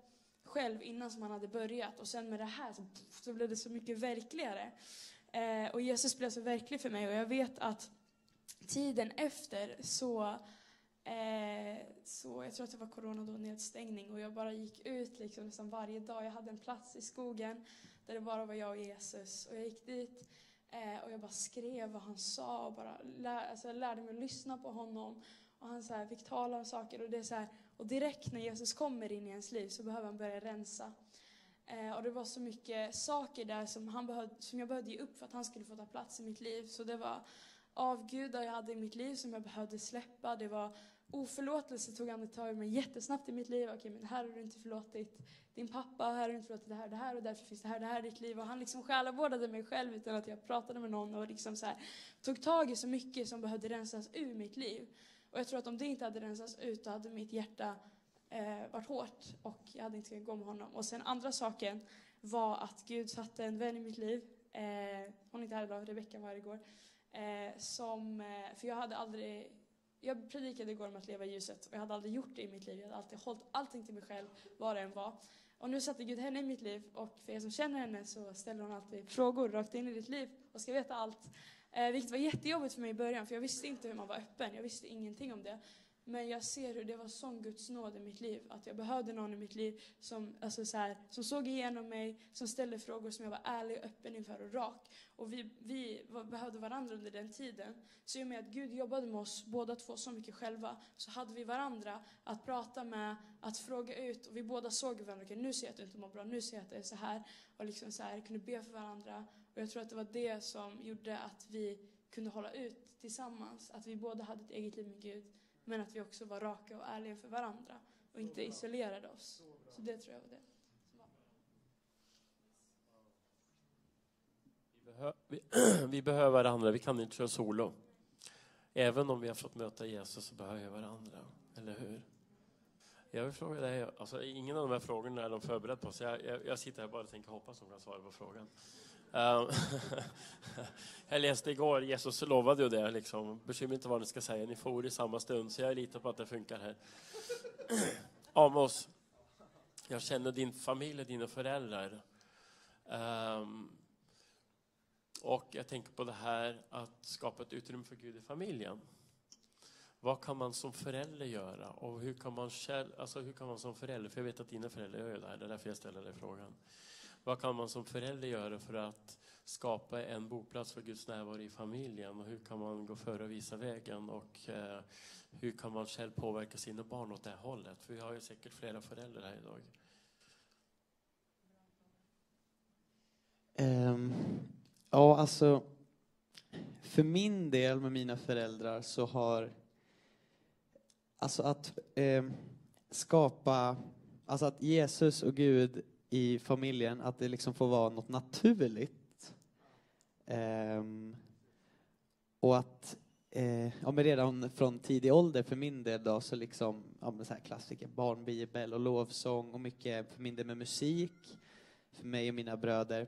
själv innan som han hade börjat. Och sen med det här så, så blev det så mycket verkligare. Eh, och Jesus blev så verklig för mig och jag vet att tiden efter så, eh, så jag tror att det var corona då, nedstängning och jag bara gick ut liksom nästan varje dag. Jag hade en plats i skogen där det bara var jag och Jesus och jag gick dit eh, och jag bara skrev vad han sa och bara lär, alltså jag lärde mig att lyssna på honom. Och han så här fick tala om saker och det är så här, och direkt när Jesus kommer in i ens liv så behöver han börja rensa. Eh, och det var så mycket saker där som, han behövde, som jag behövde ge upp för att han skulle få ta plats i mitt liv. Så det var avgudar jag hade i mitt liv som jag behövde släppa. Det var oförlåtelse tog han tag i mig jättesnabbt i mitt liv. Okej, men det här har du inte förlåtit din pappa, här har du inte förlåtit det här och det här och därför finns det här det här i ditt liv. Och han liksom själavårdade mig själv utan att jag pratade med någon och liksom så här, tog tag i så mycket som behövde rensas ur mitt liv. Och jag tror att om det inte hade rensats ut, då hade mitt hjärta eh, varit hårt och jag hade inte kunnat gå med honom. Och sen andra saken var att Gud satte en vän i mitt liv. Eh, hon är inte här idag, Rebecka var här igår. Eh, som, eh, för jag hade aldrig, jag predikade igår om att leva i ljuset och jag hade aldrig gjort det i mitt liv. Jag hade alltid hållit allting till mig själv, vad det än var. Och nu satte Gud henne i mitt liv och för er som känner henne så ställer hon alltid frågor rakt in i ditt liv och ska veta allt. Eh, vilket var jättejobbigt för mig i början för jag visste inte hur man var öppen, jag visste ingenting om det. Men jag ser hur det var sån Guds nåd i mitt liv. Att jag behövde någon i mitt liv som, alltså så här, som såg igenom mig, som ställde frågor som jag var ärlig och öppen inför och rak. Och vi, vi var, behövde varandra under den tiden. Så i och med att Gud jobbade med oss båda två så mycket själva så hade vi varandra att prata med, att fråga ut. Och vi båda såg varandra. Okej, nu ser jag att du inte mår bra, nu ser jag att det är så här. Och liksom så här, kunde be för varandra. Och jag tror att det var det som gjorde att vi kunde hålla ut tillsammans. Att vi båda hade ett eget liv med Gud. Men att vi också var raka och ärliga för varandra och inte isolerade oss. Så det tror jag var det. Vi, behö vi, [CLEARS THROAT] vi behöver varandra, vi kan inte köra solo. Även om vi har fått möta Jesus så behöver vi varandra, eller hur? Jag vill fråga dig, alltså, ingen av de här frågorna är de förberedda på, så jag, jag, jag sitter här bara och tänker hoppas de kan svara på frågan. Ehm, [LAUGHS] jag läste igår, Jesus lovade ju det, liksom. bekymra inte vad ni ska säga, ni får i samma stund, så jag litar på att det funkar här. [CLEARS THROAT] Amos, jag känner din familj, och dina föräldrar. Um, och jag tänker på det här att skapa ett utrymme för Gud i familjen. Vad kan man som förälder göra? Och hur kan man, själv, alltså hur kan man som förälder, för jag vet att dina föräldrar gör det här, det är därför jag ställer dig frågan. Vad kan man som förälder göra för att skapa en boplats för Guds närvaro i familjen? Och hur kan man gå före och visa vägen? Och eh, hur kan man själv påverka sina barn åt det här hållet? För vi har ju säkert flera föräldrar här idag. Um, ja, alltså. för min del med mina föräldrar så har alltså att eh, skapa, alltså att Jesus och Gud i familjen, att det liksom får vara något naturligt. Um, och att eh, ja, men redan från tidig ålder för min del då, så liksom, ja men så här klassiker, barnbibel och lovsång och mycket för min del med musik, för mig och mina bröder.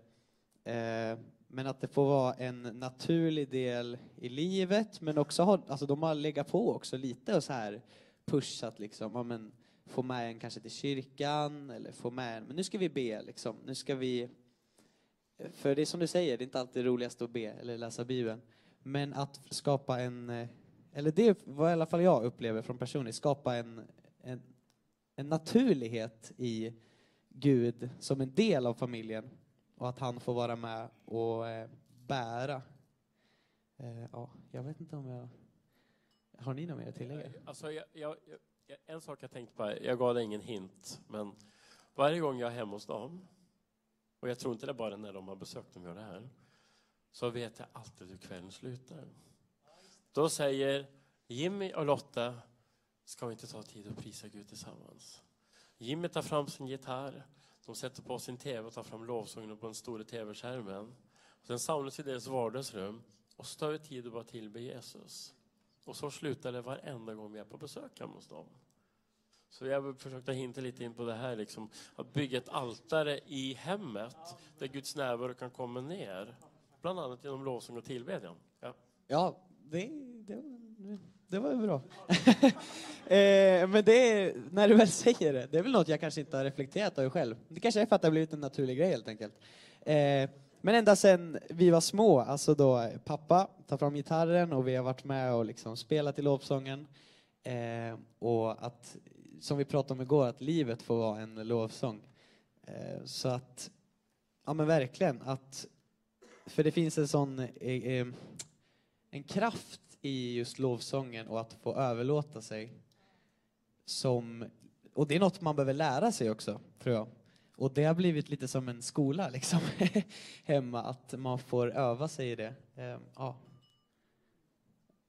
Eh, men att det får vara en naturlig del i livet, men också ha, alltså de har legat på också lite och så här pushat liksom, ja men få med en kanske till kyrkan eller få med en, men nu ska vi be liksom, nu ska vi för det är som du säger, det är inte alltid roligast att be eller läsa Bibeln. Men att skapa en, eh, eller det var i alla fall jag upplever från personligt, skapa en, en, en naturlighet i Gud som en del av familjen och att han får vara med och eh, bära. Eh, ja, jag vet inte om jag... Har ni något mer att tillägga? Alltså, jag, jag, jag, en sak jag tänkte på, jag gav dig ingen hint, men varje gång jag är hemma hos dem, och jag tror inte det är bara när de har besökt dem gör det här, så vet jag alltid hur kvällen slutar. Då säger Jimmy och Lotta, ska vi inte ta tid och prisa Gud tillsammans? Jimmy tar fram sin gitarr, de sätter på sin tv och tar fram lovsången på den stora tv-skärmen. Sen samlas vi i deras vardagsrum och så tar vi tid att bara tillbe Jesus. Och så slutar det varenda gång vi är på besök hemma hos dem. Så jag försökte hinta lite in på det här, liksom, att bygga ett altare i hemmet där Guds närvaro kan komma ner. Bland annat genom lovsång och tillbedjan. Ja. Ja, det, det, var- det var ju bra. [LAUGHS] eh, men det när du väl säger det, det är väl något jag kanske inte har reflekterat över själv. Det kanske är för att det har blivit en naturlig grej helt enkelt. Eh, men ända sedan vi var små, alltså då pappa tar fram gitarren och vi har varit med och liksom spelat i lovsången. Eh, och att, som vi pratade om igår, att livet får vara en lovsång. Eh, så att, ja men verkligen, att, för det finns en sån eh, eh, en kraft i just lovsången och att få överlåta sig som, och det är något man behöver lära sig också, tror jag. Och det har blivit lite som en skola liksom, [LAUGHS] hemma, att man får öva sig i det. Eh, ja.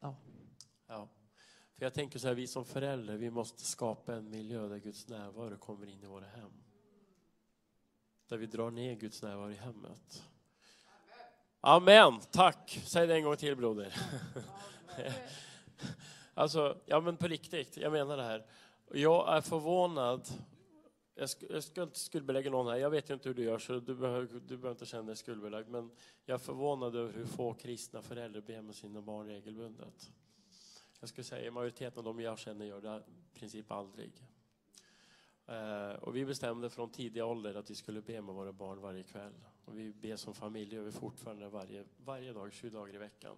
Ja. Ja. För jag tänker så här, vi som föräldrar, vi måste skapa en miljö där Guds närvaro kommer in i våra hem. Där vi drar ner Guds närvaro i hemmet. Amen, tack! Säg det en gång till broder. [LAUGHS] alltså, ja men på riktigt, jag menar det här. Jag är förvånad. Jag, sk jag ska inte skuldbelägga någon här, jag vet ju inte hur du gör så du behöver, du behöver inte känna dig skuldbelagd. Men jag är förvånad över hur få kristna föräldrar ber med sina barn regelbundet. Jag skulle säga majoriteten av dem jag känner gör det i princip aldrig. Eh, och vi bestämde från tidig ålder att vi skulle be med våra barn varje kväll. Och vi ber som familj, gör vi fortfarande varje, varje dag, 20 dagar i veckan.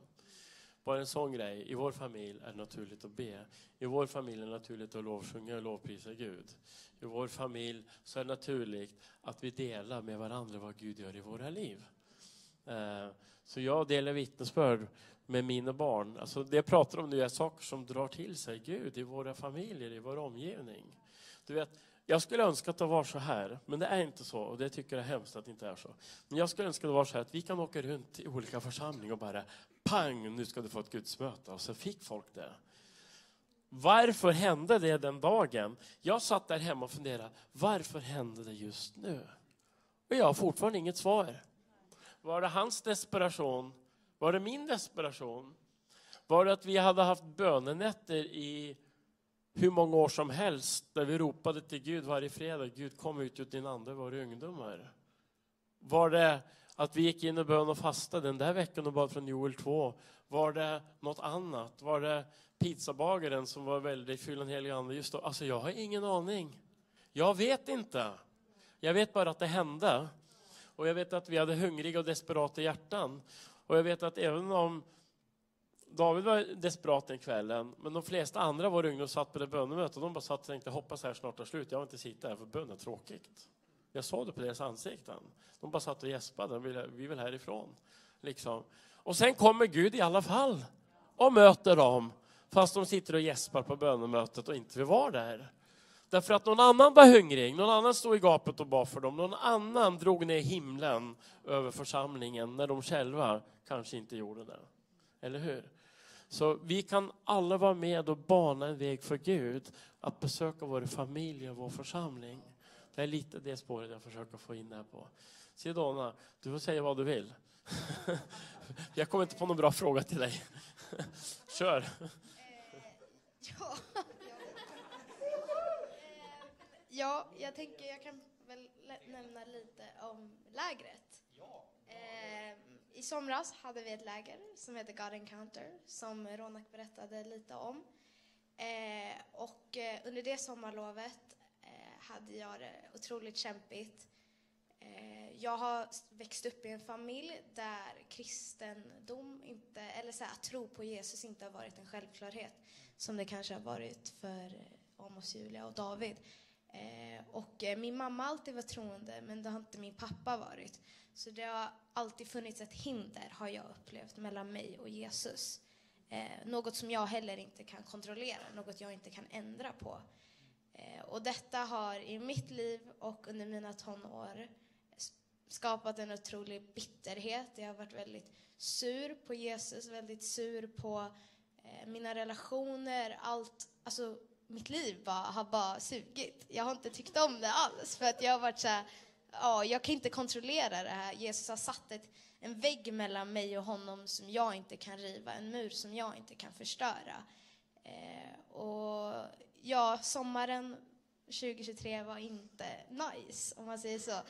Bara en sån grej, i vår familj är det naturligt att be. I vår familj är det naturligt att lovsjunga och lovprisa Gud. I vår familj så är det naturligt att vi delar med varandra vad Gud gör i våra liv. Eh, så jag delar vittnesbörd med mina barn. Alltså det jag pratar om nu är saker som drar till sig Gud i våra familjer, i vår omgivning. Du vet, jag skulle önska att det var så här, men det är inte så och det tycker jag är hemskt att det inte är så. Men jag skulle önska att det var så här att vi kan åka runt i olika församlingar och bara pang, nu ska du få ett gudsmöte och så fick folk det. Varför hände det den dagen? Jag satt där hemma och funderade, varför hände det just nu? Och jag har fortfarande inget svar. Var det hans desperation? Var det min desperation? Var det att vi hade haft bönenätter i hur många år som helst där vi ropade till Gud varje fredag, Gud kom ut ur din ande våra ungdomar? Var det att vi gick in i bön och fastade den där veckan och bad från Joel 2? Var det något annat? Var det pizzabagaren som var väldigt fylld av helig ande just då? Alltså jag har ingen aning. Jag vet inte. Jag vet bara att det hände. Och jag vet att vi hade hungriga och desperata hjärtan. Och jag vet att även om David var desperat den kvällen, men de flesta andra var ungdomar satt på det bönemötet och de bara satt och tänkte hoppas här snart tar slut. Jag vill inte sitta här för bön är tråkigt. Jag såg det på deras ansikten. De bara satt och gäspade. Vi vill härifrån. Liksom. Och sen kommer Gud i alla fall och möter dem fast de sitter och gäspar på bönemötet och inte vill vara där. Därför att någon annan var hungrig, någon annan stod i gapet och bad för dem, någon annan drog ner himlen över församlingen när de själva kanske inte gjorde det. Eller hur? Så vi kan alla vara med och bana en väg för Gud att besöka vår familj och vår församling. Det är lite det spåret jag försöker få in här på. Sidona, du får säga vad du vill. [LAUGHS] Jag kommer inte på någon bra fråga till dig. [LAUGHS] Kör. Ja, ja, jag tänker jag kan väl nämna lite om lägret. Eh, i somras hade vi ett läger som heter God Encounter som Ronak berättade lite om. Eh, och eh, under det sommarlovet eh, hade jag det otroligt kämpigt. Eh, jag har växt upp i en familj där kristendom inte, eller så här, att tro på Jesus inte har varit en självklarhet som det kanske har varit för eh, Amos, Julia och David. Eh, och eh, min mamma har alltid varit troende, men det har inte min pappa varit. Så det har alltid funnits ett hinder, har jag upplevt, mellan mig och Jesus. Eh, något som jag heller inte kan kontrollera, något jag inte kan ändra på. Eh, och detta har i mitt liv och under mina tonår skapat en otrolig bitterhet. Jag har varit väldigt sur på Jesus, väldigt sur på eh, mina relationer, allt. Alltså, mitt liv bara, har bara sugit. Jag har inte tyckt om det alls för att jag har varit så här, ja, jag kan inte kontrollera det här. Jesus har satt ett, en vägg mellan mig och honom som jag inte kan riva, en mur som jag inte kan förstöra. Eh, och ja, sommaren 2023 var inte nice, om man säger så.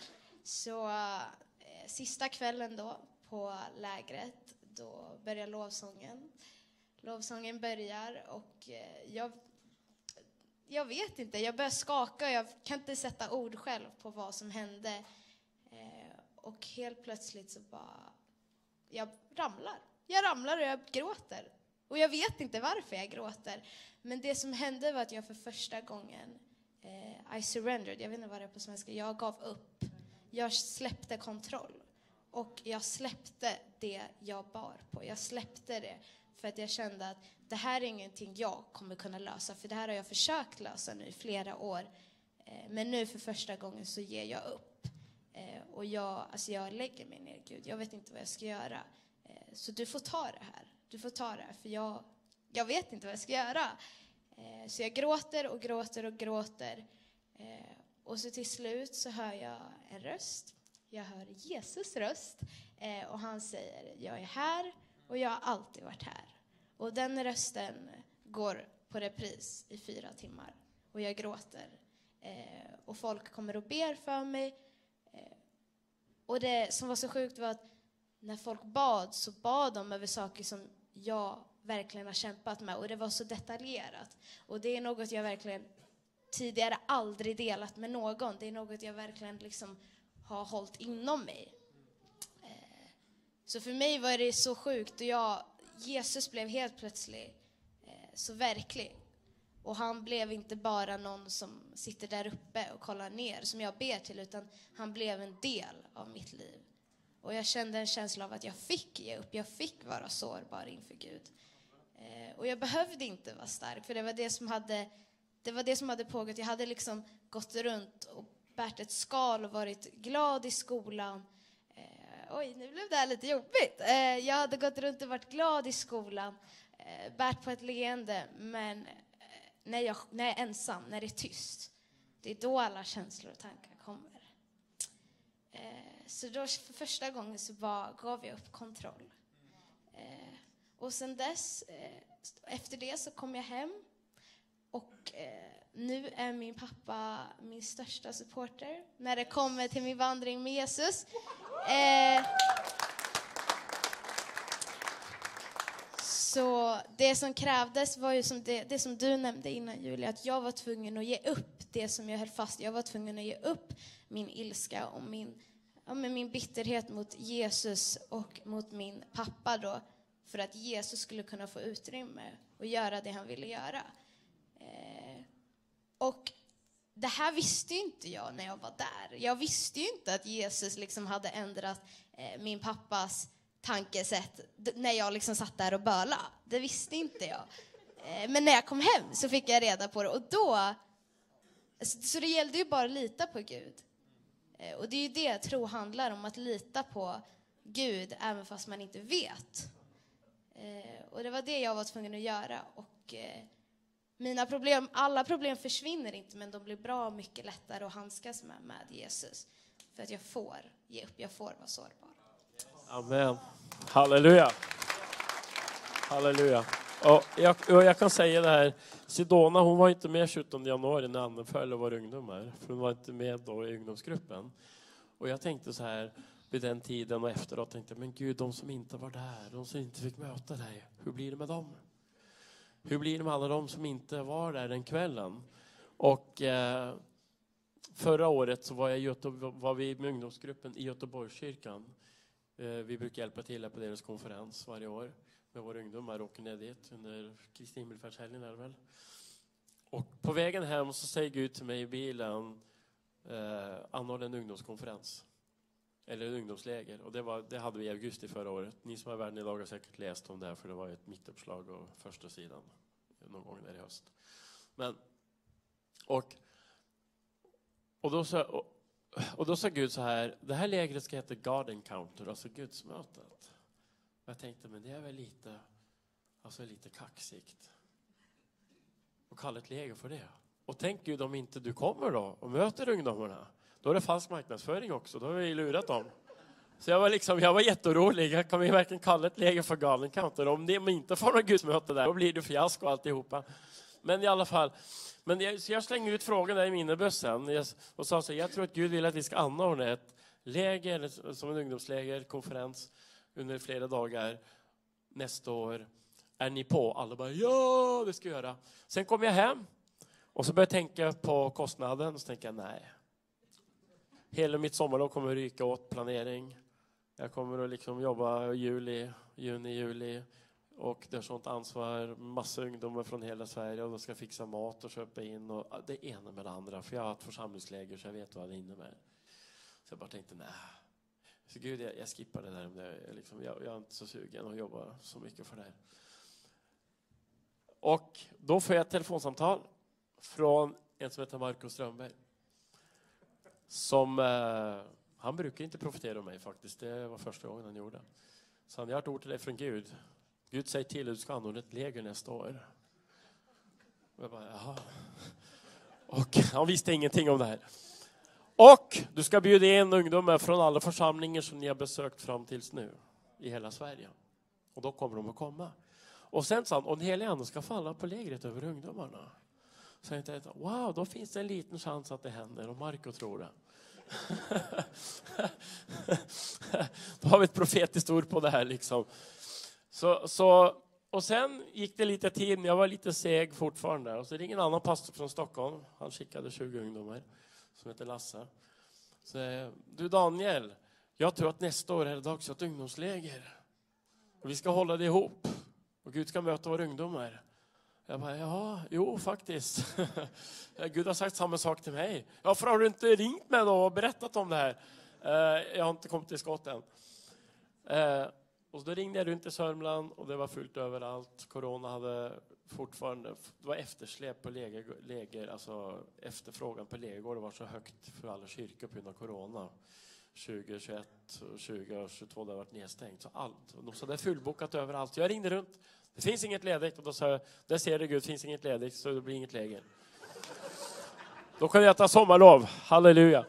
Så eh, sista kvällen då på lägret, då börjar lovsången. Lovsången börjar och eh, jag, jag vet inte, jag börjar skaka och jag kan inte sätta ord själv på vad som hände. Eh, och helt plötsligt så bara, jag ramlar. Jag ramlar och jag gråter. Och jag vet inte varför jag gråter. Men det som hände var att jag för första gången, eh, I surrendered, jag vet inte vad det är på svenska, jag gav upp. Jag släppte kontroll. Och jag släppte det jag bar på. Jag släppte det för att jag kände att det här är ingenting jag kommer kunna lösa. För det här har jag försökt lösa nu i flera år. Eh, men nu för första gången så ger jag upp. Eh, och jag, alltså jag lägger mig ner, Gud. Jag vet inte vad jag ska göra. Eh, så du får ta det här. Du får ta det här, för jag, jag vet inte vad jag ska göra. Så jag gråter och gråter och gråter. Och så till slut så hör jag en röst. Jag hör Jesus röst. Och han säger, jag är här och jag har alltid varit här. Och den rösten går på repris i fyra timmar. Och jag gråter. Eh, och folk kommer och ber för mig. Eh, och det som var så sjukt var att när folk bad så bad de över saker som jag verkligen har kämpat med. Och det var så detaljerat. Och det är något jag verkligen tidigare aldrig delat med någon. Det är något jag verkligen liksom har hållit inom mig. Så för mig var det så sjukt och jag, Jesus blev helt plötsligt eh, så verklig. Och han blev inte bara någon som sitter där uppe och kollar ner, som jag ber till, utan han blev en del av mitt liv. Och jag kände en känsla av att jag fick ge upp, jag fick vara sårbar inför Gud. Eh, och jag behövde inte vara stark, för det var det som hade, det var det som hade pågått. Jag hade liksom gått runt och bärt ett skal och varit glad i skolan. Oj, nu blev det här lite jobbigt. Eh, jag hade gått runt och varit glad i skolan, eh, bärt på ett leende, men eh, när, jag, när jag är ensam, när det är tyst, det är då alla känslor och tankar kommer. Eh, så då för första gången så bara gav jag upp kontroll. Eh, och sen dess, eh, efter det så kom jag hem och eh, nu är min pappa min största supporter när det kommer till min vandring med Jesus. Eh, så det som krävdes var ju som det, det som du nämnde innan Julia, att jag var tvungen att ge upp det som jag höll fast Jag var tvungen att ge upp min ilska och min, ja, min bitterhet mot Jesus och mot min pappa då för att Jesus skulle kunna få utrymme och göra det han ville göra. Och det här visste ju inte jag när jag var där. Jag visste inte att Jesus liksom hade ändrat eh, min pappas tankesätt när jag liksom satt där och böla. Det visste inte jag. Eh, men när jag kom hem så fick jag reda på det och då... Så, så det gällde ju bara att lita på Gud. Eh, och det är ju det tro handlar om, att lita på Gud även fast man inte vet. Eh, och det var det jag var tvungen att göra. Och eh, mina problem, alla problem försvinner inte, men de blir bra mycket lättare att handskas med med Jesus. För att jag får ge upp, jag får vara sårbar. Amen. Halleluja. Halleluja. Och jag, och jag kan säga det här, Sidona hon var inte med 17 januari när Anne föll och var här, För hon var inte med då i ungdomsgruppen. Och jag tänkte så här vid den tiden och efteråt, tänkte men Gud, de som inte var där, de som inte fick möta dig, hur blir det med dem? Hur blir det med alla de som inte var där den kvällen? Och eh, förra året så var, jag Göte- var vi med ungdomsgruppen i Göteborgskyrkan. Eh, Vi brukar hjälpa till på deras konferens varje år med våra ungdomar. Åker ner dit under Kristi himmelfärdshelgen är det väl. Och på vägen hem så säger Gud till mig i bilen, eh, anordna en ungdomskonferens. Eller en ungdomsläger. Och det, var, det hade vi i augusti förra året. Ni som har världen idag har säkert läst om det här för det var ett mittuppslag och första sidan någon gång där i höst. Men, och, och, då sa, och, och då sa Gud så här, det här lägret ska heta God Encounter, alltså gudsmötet. Och jag tänkte, men det är väl lite, alltså lite kaxigt. Och kalla ett läger för det. Och tänk Gud om inte du kommer då och möter ungdomarna. Då är det falsk marknadsföring också, då har vi lurat dem. Så jag var, liksom, jag var jätteorolig. Jag kan vi verkligen kalla ett läger för galen counter? Om de inte får något gudsmöte där, då blir det fiasko alltihopa. Men i alla fall, men jag, så jag slänger ut frågan där i minibussen och sa så jag tror att Gud vill att vi ska anordna ett läger, som en ungdomsläger, konferens under flera dagar nästa år. Är ni på? Alla bara, ja, det ska jag göra. Sen kom jag hem och så började jag tänka på kostnaden och så tänkte jag, nej. Hela mitt sommarlov kommer att ryka åt planering. Jag kommer att liksom jobba juli, juni, juli. Och det är sånt ansvar, massa ungdomar från hela Sverige och de ska fixa mat och köpa in och det ena med det andra. För jag har haft församlingsläger så jag vet vad det innebär. Så jag bara tänkte, nej. Så Gud, jag, jag skippar det där. om det. Jag, liksom, jag, jag är inte så sugen att jobba så mycket för det här. Och då får jag ett telefonsamtal från en som heter Marco Strömberg. Som, eh, han brukar inte profetera om mig faktiskt. Det var första gången han gjorde. Så han, jag har ett ord till dig från Gud. Gud säger till att du ska anordna ett läger nästa år. Och jag bara, jaha. Och [LAUGHS] han visste ingenting om det här. Och du ska bjuda in ungdomar från alla församlingar som ni har besökt fram tills nu i hela Sverige. Och då kommer de att komma. Och sen sa han, och den helige ande ska falla på lägret över ungdomarna. Så jag tänkte, wow, då finns det en liten chans att det händer och Marco tror det. [LAUGHS] då har vi ett profetiskt ord på det här liksom. Så, så, och sen gick det lite tid, men jag var lite seg fortfarande. Och så ringde en annan pastor från Stockholm, han skickade 20 ungdomar, som heter Lasse. Så, du Daniel, jag tror att nästa år är det dags för ett ungdomsläger. Och vi ska hålla det ihop. Och Gud ska möta våra ungdomar. Jag bara, ja, jo faktiskt. [LAUGHS] Gud har sagt samma sak till mig. Varför har du inte ringt mig då och berättat om det här? Eh, Jag har inte kommit till skott än. Eh, Och då ringde jag runt i Sörmland och det var fullt överallt. Corona hade fortfarande, det var eftersläp på läger, läger alltså efterfrågan på lägergårdar var så högt för alla kyrkor på grund av Corona. 2021 och 2022 det har varit nedstängt. Så allt. Och de sa det är fullbokat överallt. Jag ringde runt. Det finns inget ledigt. Och då sa jag, där ser du Gud, det finns inget ledigt så det blir inget läger. Då kunde jag ta sommarlov. Halleluja.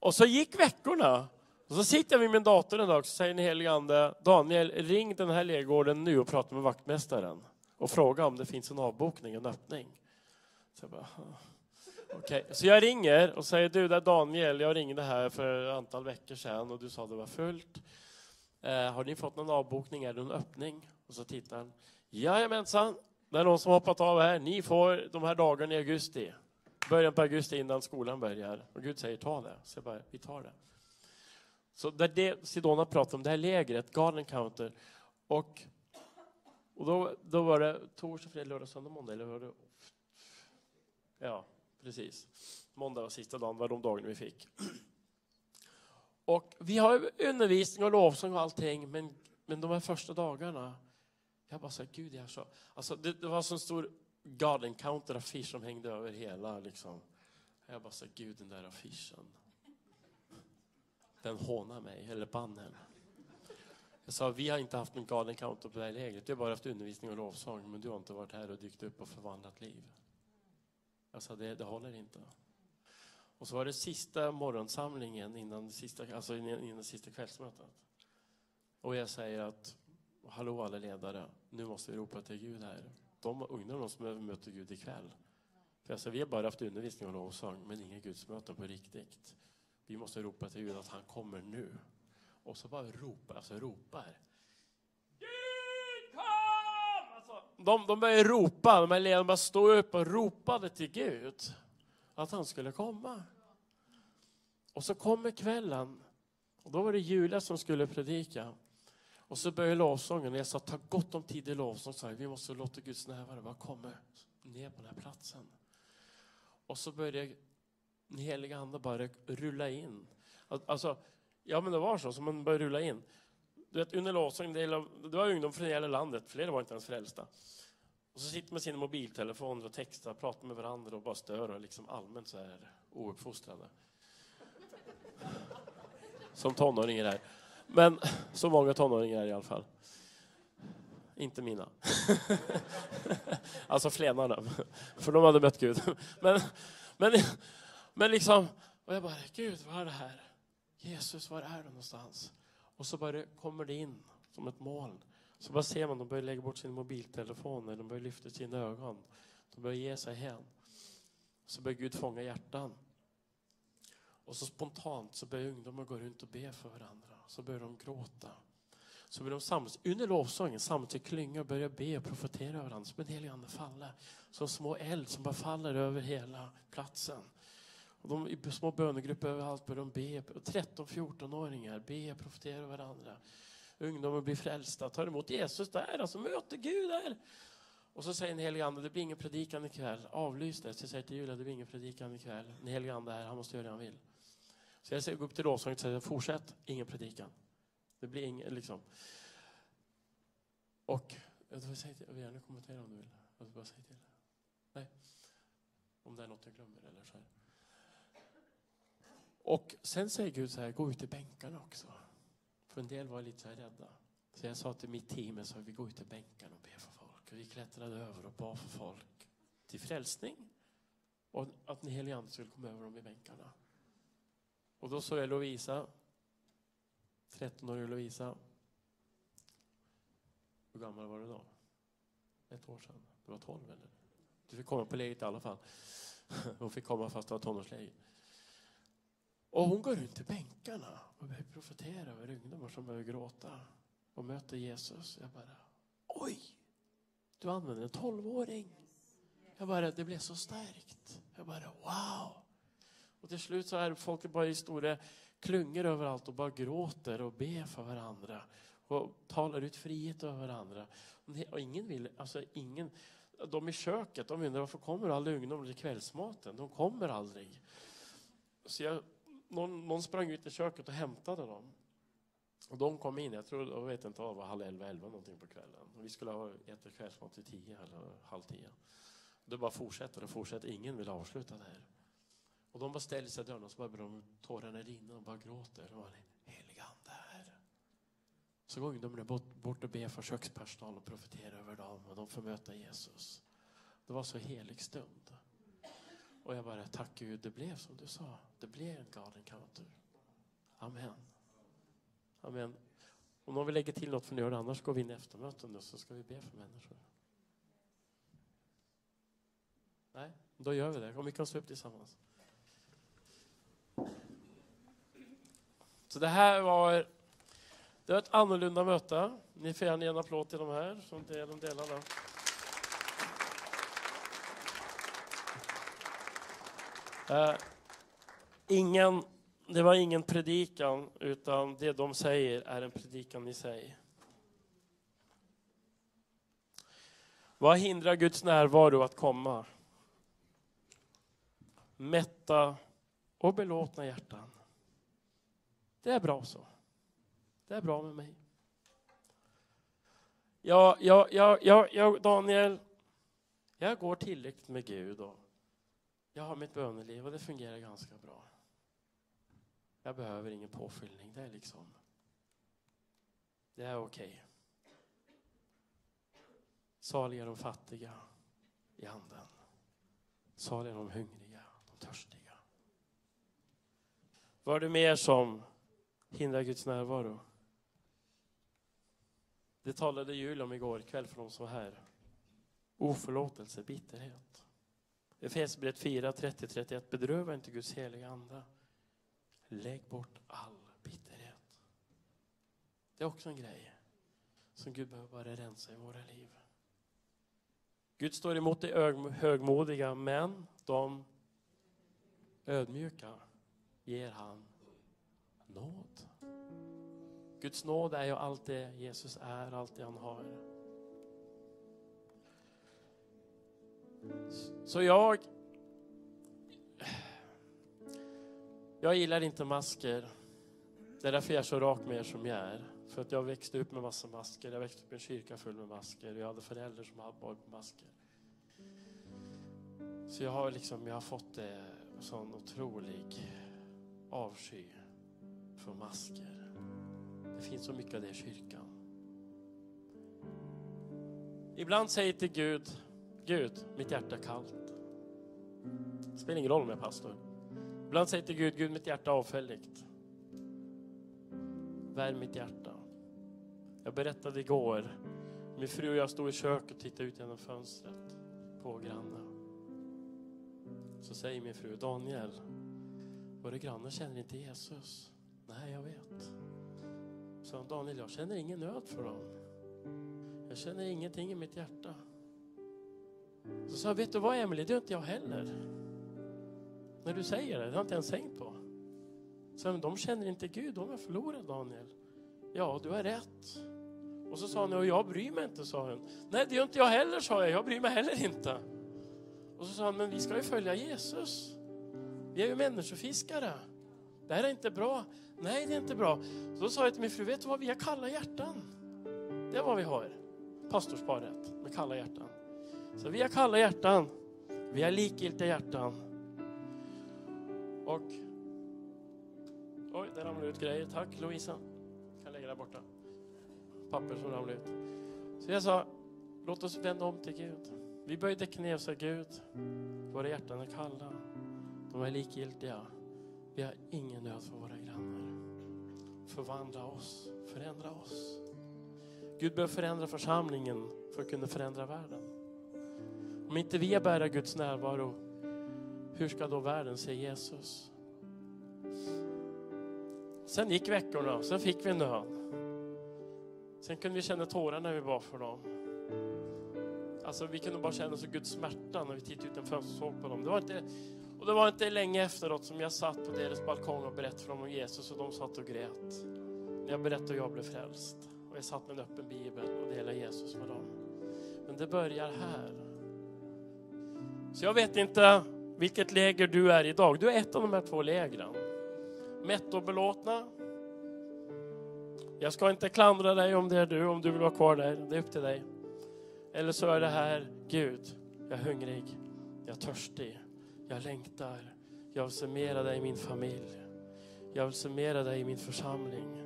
Och så gick veckorna. Och så sitter jag vid min dator en dag och så säger den helige Ande, Daniel, ring den här lägergården nu och prata med vaktmästaren och fråga om det finns en avbokning, en öppning. Så jag bara, okay. så jag ringer och säger du, det är Daniel, jag ringde här för ett antal veckor sedan och du sa det var fullt. Eh, har ni fått någon avbokning, är det en öppning? Och så tittar han, jajamensan, det är någon som hoppat av här, ni får de här dagarna i augusti. Början på augusti innan skolan börjar. Och Gud säger ta det. Så jag bara, vi tar det. Så där det Sidona pratade om, det här lägret, Garden Counter. Och, och då, då var det torsdag, fredag, lördag, söndag, måndag. Eller var det? Ja, precis. Måndag var sista dagen, var de dagarna vi fick. Och vi har undervisning och lovsång och allting, men, men de här första dagarna, jag bara sa, Gud, jag så... Alltså, det, det var så en stor God Encounter-affisch som hängde över hela. Liksom. Jag bara sa, Gud, den där affischen. Den hånar mig, eller bannen. Jag sa, vi har inte haft en God counter på det här lägret. Du har bara haft undervisning och lovsång, men du har inte varit här och dykt upp och förvandlat liv. Jag sa, det, det håller inte. Och så var det sista morgonsamlingen innan det sista, alltså innan det sista kvällsmötet. Och jag säger att, hallå alla ledare, nu måste vi ropa till Gud här. De ungdomar som möter Gud ikväll. För alltså, vi har bara haft undervisning och lovsång, men inga gudsmöten på riktigt. Vi måste ropa till Gud att han kommer nu. Och så bara ropar, alltså ropar. Gud kom! Alltså, de, de började ropa, de här ledarna bara stod upp och ropade till Gud att han skulle komma. Och så kommer kvällen och då var det Julia som skulle predika. Och så började lovsången och jag sa ta gott om tid i lovsång. Så här, vi måste låta Guds närvaro bara komma ner på den här platsen. Och så började den heliga ande bara rulla in. Alltså, ja men det var så, som man började rulla in. Du vet, under lovsången, det det var ungdom från hela landet, flera var inte ens frälsta. Och så sitter man med sina mobiltelefoner och textar, pratar med varandra och bara stör och liksom allmänt så här ouppfostrade. Som tonåringar är. Men så många tonåringar är i alla fall. Inte mina. [LAUGHS] alltså flenarna. För de hade mött Gud. Men, men, men liksom, och jag bara, Gud vad är det här? Jesus, var är du någonstans? Och så bara kommer det in som ett moln. Så vad ser man, de börjar lägga bort sin mobiltelefon, de börjar lyfta sina ögon. De börjar ge sig hän. Så börjar Gud fånga hjärtan. Och så spontant så börjar ungdomar gå runt och be för varandra. Så börjar de gråta. Så börjar de samlas, under lovsången samlas i klingor och börjar be och profetera över varandra. Som en helig ande faller. Som små eld som bara faller över hela platsen. Och de, I små bönegrupper överallt börjar de be. 13-14-åringar be och profetera över varandra. Ungdomar blir frälsta, tar emot Jesus där, alltså möter Gud där. Och så säger den helige Ande, det blir ingen predikan ikväll. Avlys det. Så jag säger till Julia, det blir ingen predikan ikväll. Den helige Ande är här, han måste göra det han vill. Så jag säger, gå upp till lovsången och säger, fortsätt, ingen predikan. Det blir ingen, liksom. Och, jag vill, säga till, jag vill gärna kommentera om du vill. Jag vill bara säga till. Nej. Om det är något jag glömmer eller så här. Och sen säger Gud så här, gå ut i bänkarna också. För en del var lite så här rädda. Så jag sa till mitt team, jag sa, vi går ut i bänkarna och ber för folk. Och vi klättrade över och bad för folk till frälsning. Och att den helige Ande skulle komma över dem i bänkarna. Och då såg jag Lovisa, 13-åriga Lovisa. Hur gammal var du då? Ett år sedan? Du var 12 eller? Du fick komma på läget i alla fall. [LAUGHS] Hon fick komma fast det var tonårsläger. Och hon går runt i bänkarna och börjar profetera över ungdomar som börjar gråta och möter Jesus. Jag bara, oj! Du använder en tolvåring. Jag bara, det blev så starkt. Jag bara, wow! Och till slut så är folk bara i stora klungor överallt och bara gråter och ber för varandra. Och talar ut frihet över varandra. Och ingen vill, alltså ingen, de i köket, de undrar varför kommer alla ungdomar till kvällsmaten? De kommer aldrig. Så jag, någon, någon sprang ut i köket och hämtade dem. Och de kom in, jag tror, jag vet inte, det var halv elva, elva någonting på kvällen. Och vi skulle ha ätit kvällsmat till tio eller halv tio. Det bara fortsätter och fortsätter, ingen vill avsluta det här. Och de bara ställer sig i dörren och så börjar de tårarna rinna och bara gråter. Och bara, heligande helig ande här. Så går ungdomarna bort, bort och ber för kökspersonal och profeterar över dem och de får möta Jesus. Det var så helig stund. Och jag bara, tack Gud, det blev som du sa. Det blev en galen counter. Amen. Amen. Om någon vill lägga till något får ni göra det, annars går vi in i eftermöten och så ska vi be för människor. Nej, då gör vi det. Om vi kan stå upp tillsammans. Så det här var, det var ett annorlunda möte. Ni får gärna ge en applåd till de här som delar delarna. Eh, ingen, det var ingen predikan, utan det de säger är en predikan i sig. Vad hindrar Guds närvaro att komma? Mätta och belåtna hjärtan. Det är bra så. Det är bra med mig. Ja, ja, ja, ja, ja, Daniel, jag går tillräckligt med Gud och jag har mitt böneliv och det fungerar ganska bra. Jag behöver ingen påfyllning. Det är liksom... Det är okej. Saliga de fattiga i anden. Saliga de hungriga, de törstiga. Vad är det mer som hindrar Guds närvaro? Det talade Jul om igår kväll för de som var här. Oförlåtelse, bitterhet. Efesierbrevet 4, 30-31. Bedröva inte Guds heliga ande. Lägg bort all bitterhet. Det är också en grej som Gud behöver bara rensa i våra liv. Gud står emot de högmodiga, men de ödmjuka ger han nåd. Guds nåd är ju allt det Jesus är, allt det han har. Så jag... Jag gillar inte masker. Det är därför jag är så rak med er som jag är. För att jag växte upp med massa masker. Jag växte upp i en kyrka full med masker. Jag hade föräldrar som hade bara masker. Så jag har liksom, jag har fått en sån otrolig avsky för masker. Det finns så mycket av det i kyrkan. Ibland säger jag till Gud, Gud, mitt hjärta är kallt. Det spelar ingen roll om jag är pastor. Ibland säger jag till Gud, Gud, mitt hjärta är avfälligt. Värm mitt hjärta. Jag berättade igår, min fru och jag stod i köket och tittade ut genom fönstret på grannen. Så säger min fru, Daniel, våra grannar känner inte Jesus. Nej, jag vet. Så Daniel, jag känner ingen nöd för dem. Jag känner ingenting i mitt hjärta. Så sa jag, vet du vad Emelie, det gör inte jag heller. När du säger det, det har jag inte ens tänkt på. Så men de känner inte Gud, de är förlorade Daniel. Ja, du har rätt. Och så sa hon, och jag bryr mig inte, sa hon. Nej, det gör inte jag heller, sa jag. Jag bryr mig heller inte. Och så sa han, men vi ska ju följa Jesus. Vi är ju människofiskare. Det här är inte bra. Nej, det är inte bra. Så då sa jag till min fru, vet du vad, vi har kalla hjärtan. Det är vad vi har. Pastorsparet med kalla hjärtan. Så vi har kalla hjärtan. Vi har likgiltiga hjärtan. Och... Oj, där ramlade ut grejer. Tack Lovisa. Kan lägga där borta. Papper som ramlade ut. Så jag sa, låt oss vända om till Gud. Vi böjde knä och sa Gud, våra hjärtan är kalla. De är likgiltiga. Vi har ingen nöd för våra grannar. Förvandla oss, förändra oss. Gud behöver förändra församlingen för att kunna förändra världen. Om inte vi är bära Guds närvaro, hur ska då världen se Jesus? Sen gick veckorna, sen fick vi nöd. Sen kunde vi känna tårar när vi var för dem. Alltså vi kunde bara känna så Guds smärta när vi tittade ut en fönster och såg på dem. Det var inte, och det var inte länge efteråt som jag satt på deras balkong och berättade för dem om Jesus och de satt och grät. När jag berättade hur jag blev frälst. Och jag satt med en öppen bibel och delade Jesus med dem. Men det börjar här. Så jag vet inte vilket läger du är idag. Du är ett av de här två lägren. Mätt och belåtna. Jag ska inte klandra dig om det är du, om du vill vara kvar där. Det är upp till dig. Eller så är det här, Gud, jag är hungrig, jag är törstig, jag längtar. Jag vill se mera dig i min familj. Jag vill se mera dig i min församling.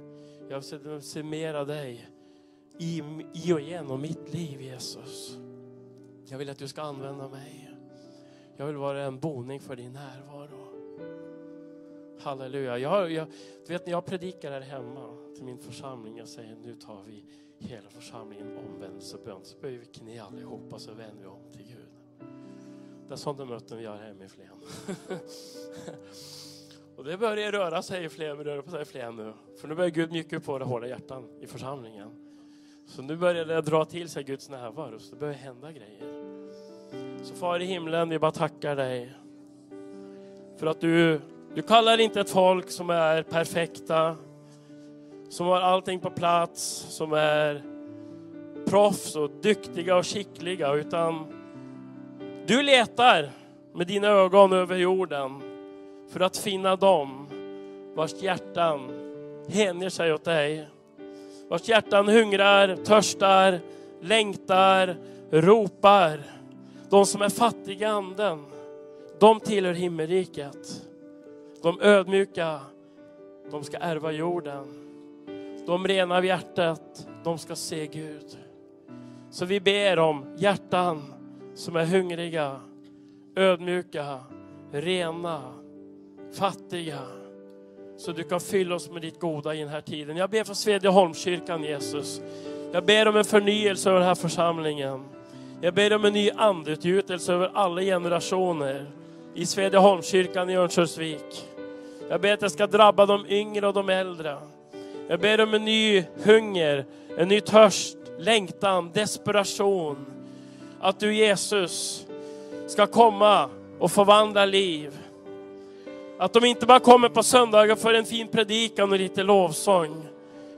Jag vill se, se mera dig i, i och genom mitt liv, Jesus. Jag vill att du ska använda mig. Jag vill vara en boning för din närvaro. Halleluja. Jag, jag, du vet när jag predikar här hemma till min församling, jag säger nu tar vi hela församlingen omvändelsebön. Så böjer vi knä allihopa så vänder vi om till Gud. Det är sådana möten vi gör hemma i Flen. [LAUGHS] och det börjar röra sig i Flen, vi rör på sig i Flen nu. För nu börjar Gud mjuka upp våra hårda hjärtan i församlingen. Så nu börjar det dra till sig Guds närvaro, så det börjar hända grejer. Så far i himlen, vi bara tackar dig. För att du, du kallar inte ett folk som är perfekta, som har allting på plats, som är proffs och duktiga och skickliga, utan du letar med dina ögon över jorden för att finna dem vars hjärtan hänger sig åt dig. Vars hjärtan hungrar, törstar, längtar, ropar. De som är fattiga i anden, de tillhör himmelriket. De ödmjuka, de ska ärva jorden. De rena av hjärtat, de ska se Gud. Så vi ber om hjärtan som är hungriga, ödmjuka, rena, fattiga. Så du kan fylla oss med ditt goda i den här tiden. Jag ber för Svedjeholmskyrkan Jesus. Jag ber om en förnyelse över den här församlingen. Jag ber om en ny andeutgjutelse över alla generationer i Svedjeholmskyrkan i Örnsköldsvik. Jag ber att det ska drabba de yngre och de äldre. Jag ber om en ny hunger, en ny törst, längtan, desperation. Att du Jesus ska komma och förvandla liv. Att de inte bara kommer på söndagar för en fin predikan och lite lovsång.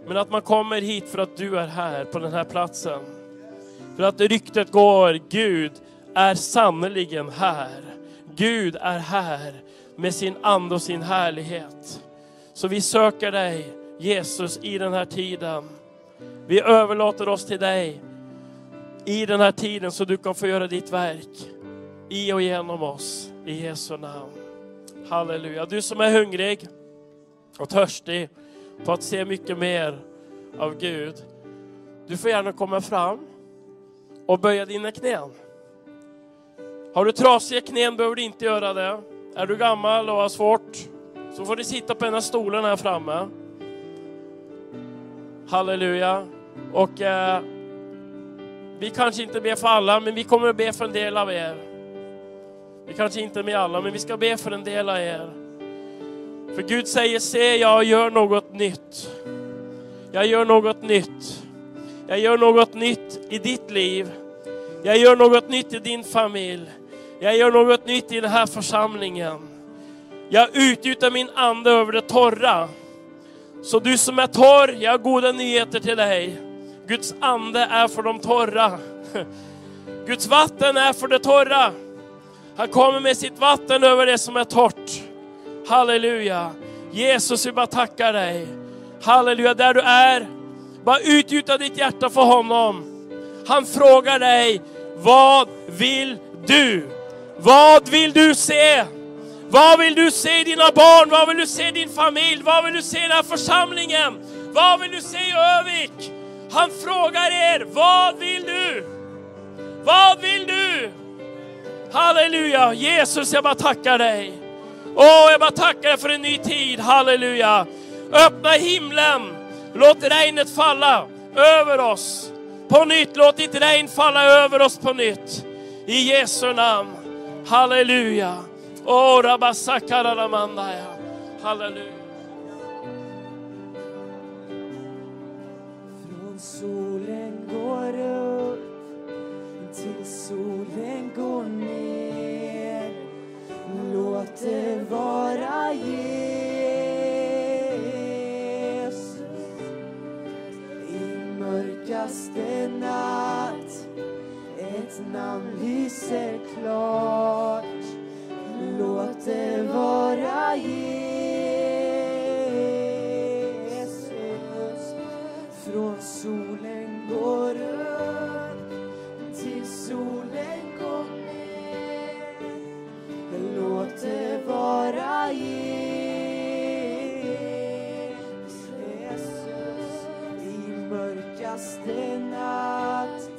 Men att man kommer hit för att du är här på den här platsen. För att ryktet går, Gud är sannerligen här. Gud är här med sin ande och sin härlighet. Så vi söker dig Jesus i den här tiden. Vi överlåter oss till dig i den här tiden så du kan få göra ditt verk i och genom oss. I Jesu namn. Halleluja. Du som är hungrig och törstig på att se mycket mer av Gud. Du får gärna komma fram och böja dina knän. Har du trasiga knän behöver du inte göra det. Är du gammal och har svårt så får du sitta på en av stolarna här framme. Halleluja. Och eh, vi kanske inte ber för alla, men vi kommer att be för en del av er. Vi kanske inte med alla, men vi ska be för en del av er. För Gud säger, se jag gör något nytt. Jag gör något nytt. Jag gör något nytt i ditt liv. Jag gör något nytt i din familj. Jag gör något nytt i den här församlingen. Jag utgjuter min ande över det torra. Så du som är torr, jag har goda nyheter till dig. Guds ande är för de torra. [LAUGHS] Guds vatten är för det torra. Han kommer med sitt vatten över det som är torrt. Halleluja. Jesus, vi bara tackar dig. Halleluja, där du är, bara utgjuta ditt hjärta för honom. Han frågar dig, vad vill du? Vad vill du se? Vad vill du se i dina barn? Vad vill du se i din familj? Vad vill du se i den här församlingen? Vad vill du se i Övik? Han frågar er, vad vill du? Vad vill du? Halleluja! Jesus, jag bara tackar dig. Åh, oh, jag bara tackar dig för en ny tid. Halleluja! Öppna himlen! Låt regnet falla över oss på nytt. Låt ditt regn falla över oss på nytt. I Jesu namn. Halleluja. Oh, Rabasakaranamandaya. Halleluja. Från solen går upp till solen går ner. Låt det vara Jesus mörkaste natt. Ett namn lyser klart. Låt det vara Jesus. Från solen går upp till solen går ner. Låt det vara Jesus. mörkaste natt.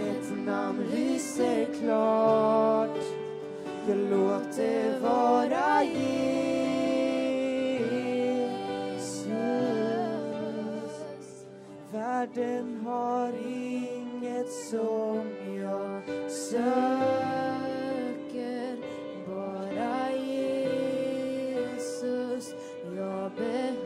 Ett namn lyser klart. Jag låter vara Jesus. Världen har inget som jag söker. Bara Jesus. Jag behöver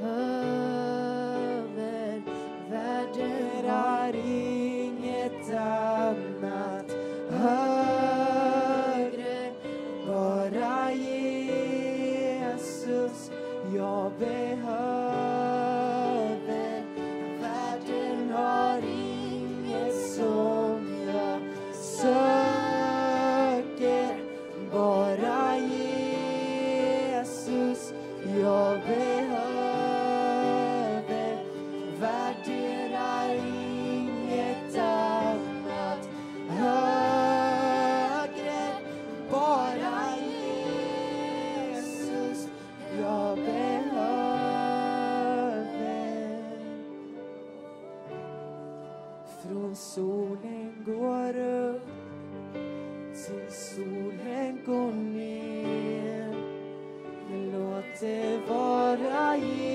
se vor aici.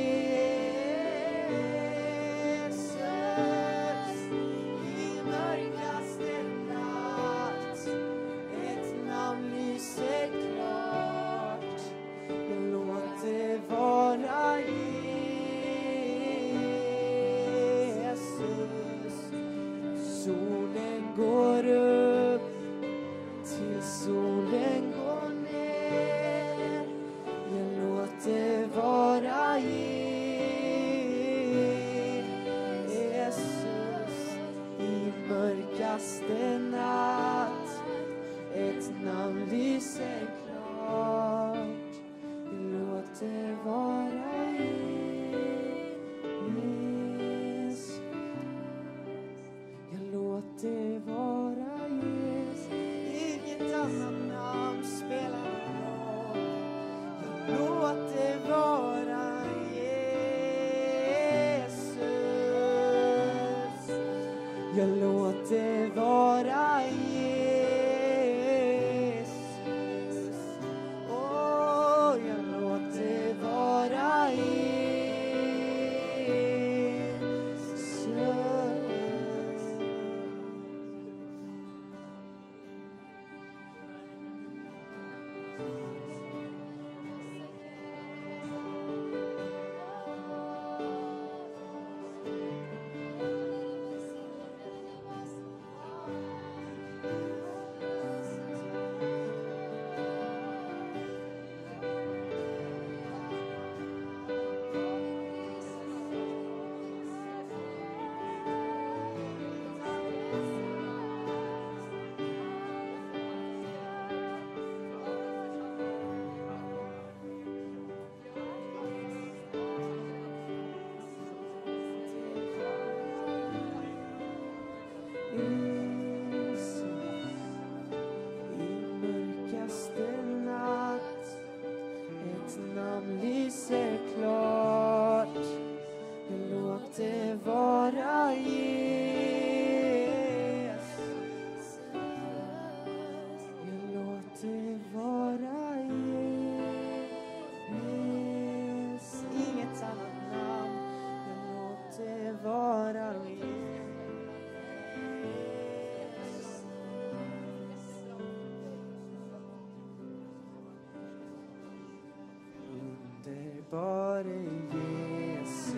före Jesus.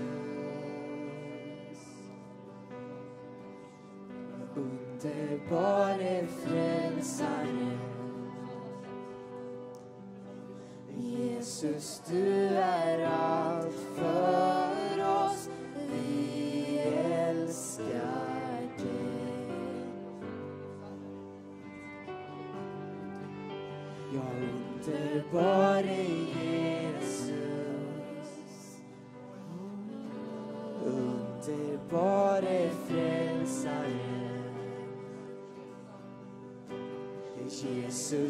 Underbare frälsare Jesus, du är allt för oss. Vi älskar dig. Ja, underbare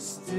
still.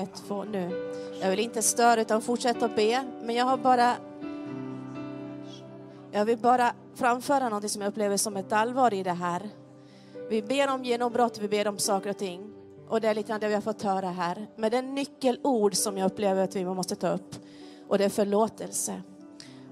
Ett, två, nu. Jag vill inte störa utan fortsätta att be, men jag har bara... Jag vill bara framföra något som jag upplever som ett allvar i det här. Vi ber om genombrott, vi ber om saker och ting. Och det är lite grann det vi har fått höra här. Men det är nyckelord som jag upplever att vi måste ta upp. Och det är förlåtelse.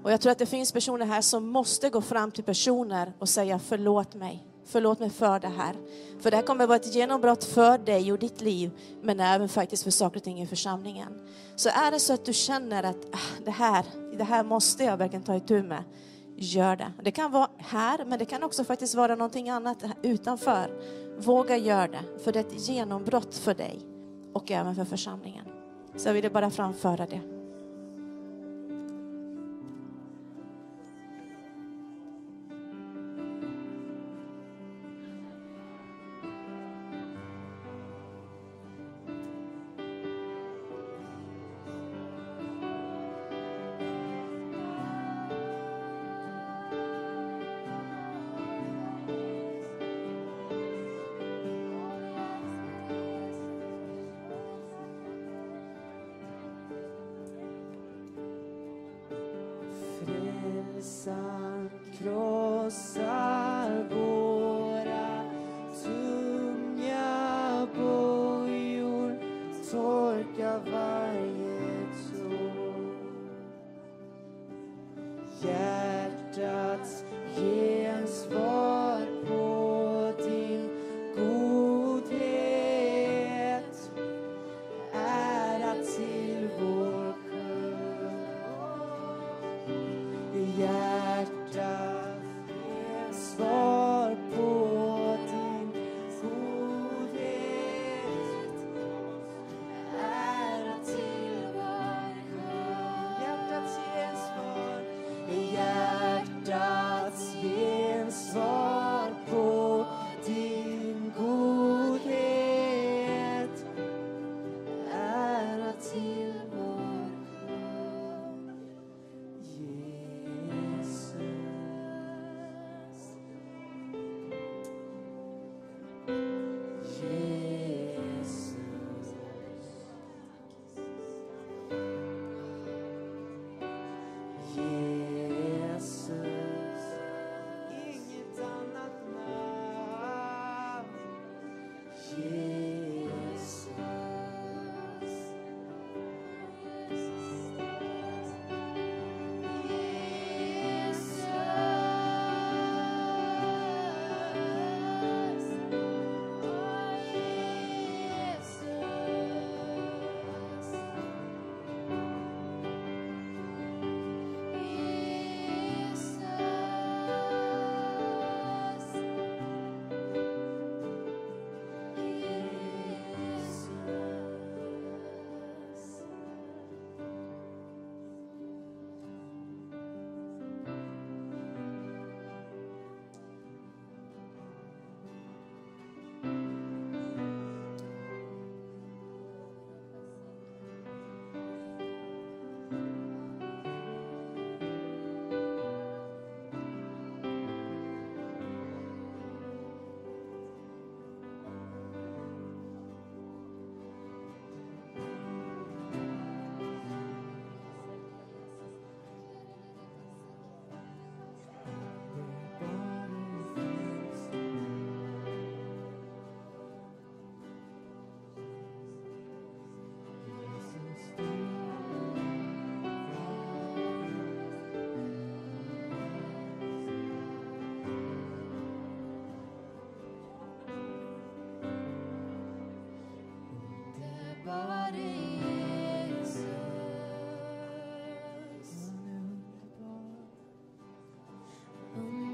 Och jag tror att det finns personer här som måste gå fram till personer och säga förlåt mig. Förlåt mig för det här. För det här kommer att vara ett genombrott för dig och ditt liv, men även faktiskt för saker och ting i församlingen. Så är det så att du känner att ah, det, här, det här måste jag verkligen ta itu med, gör det. Det kan vara här, men det kan också faktiskt vara någonting annat utanför. Våga göra det, för det är ett genombrott för dig och även för församlingen. Så jag ville bara framföra det.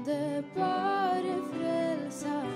Underbare frälsaren. Jesus,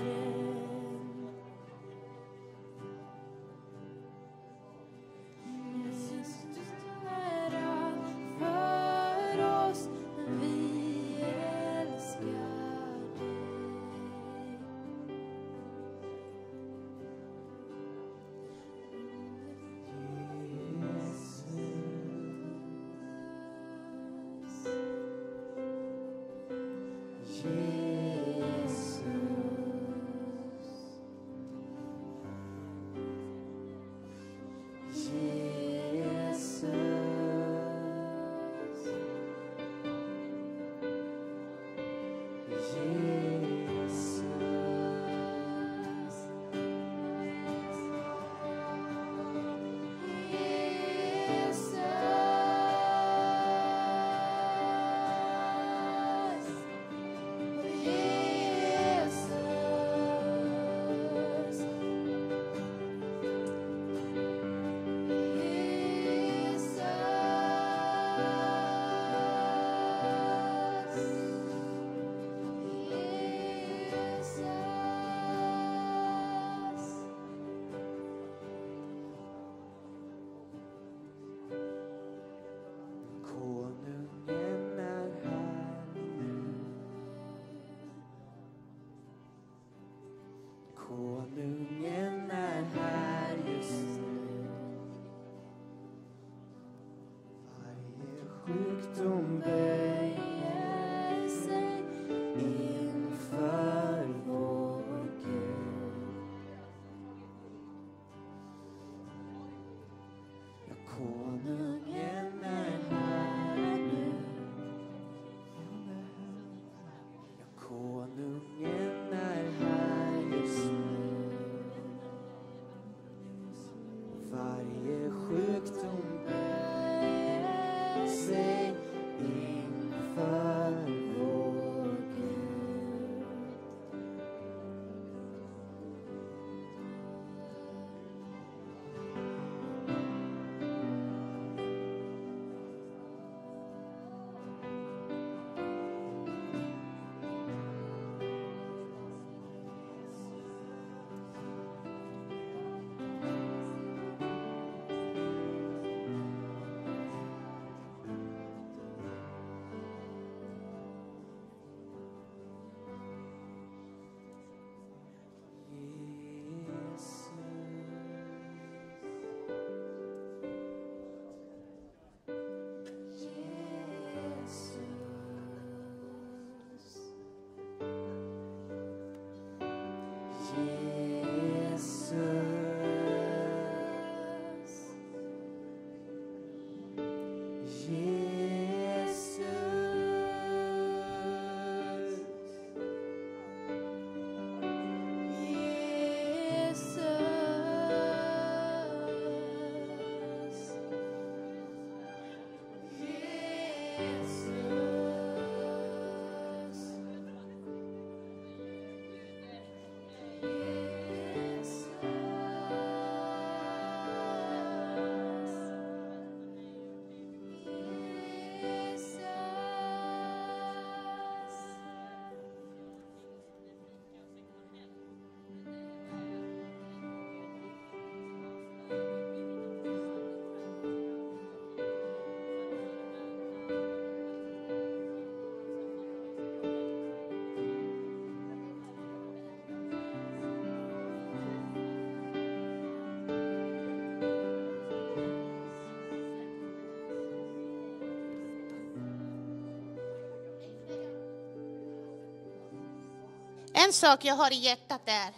En sak jag har i hjärtat är,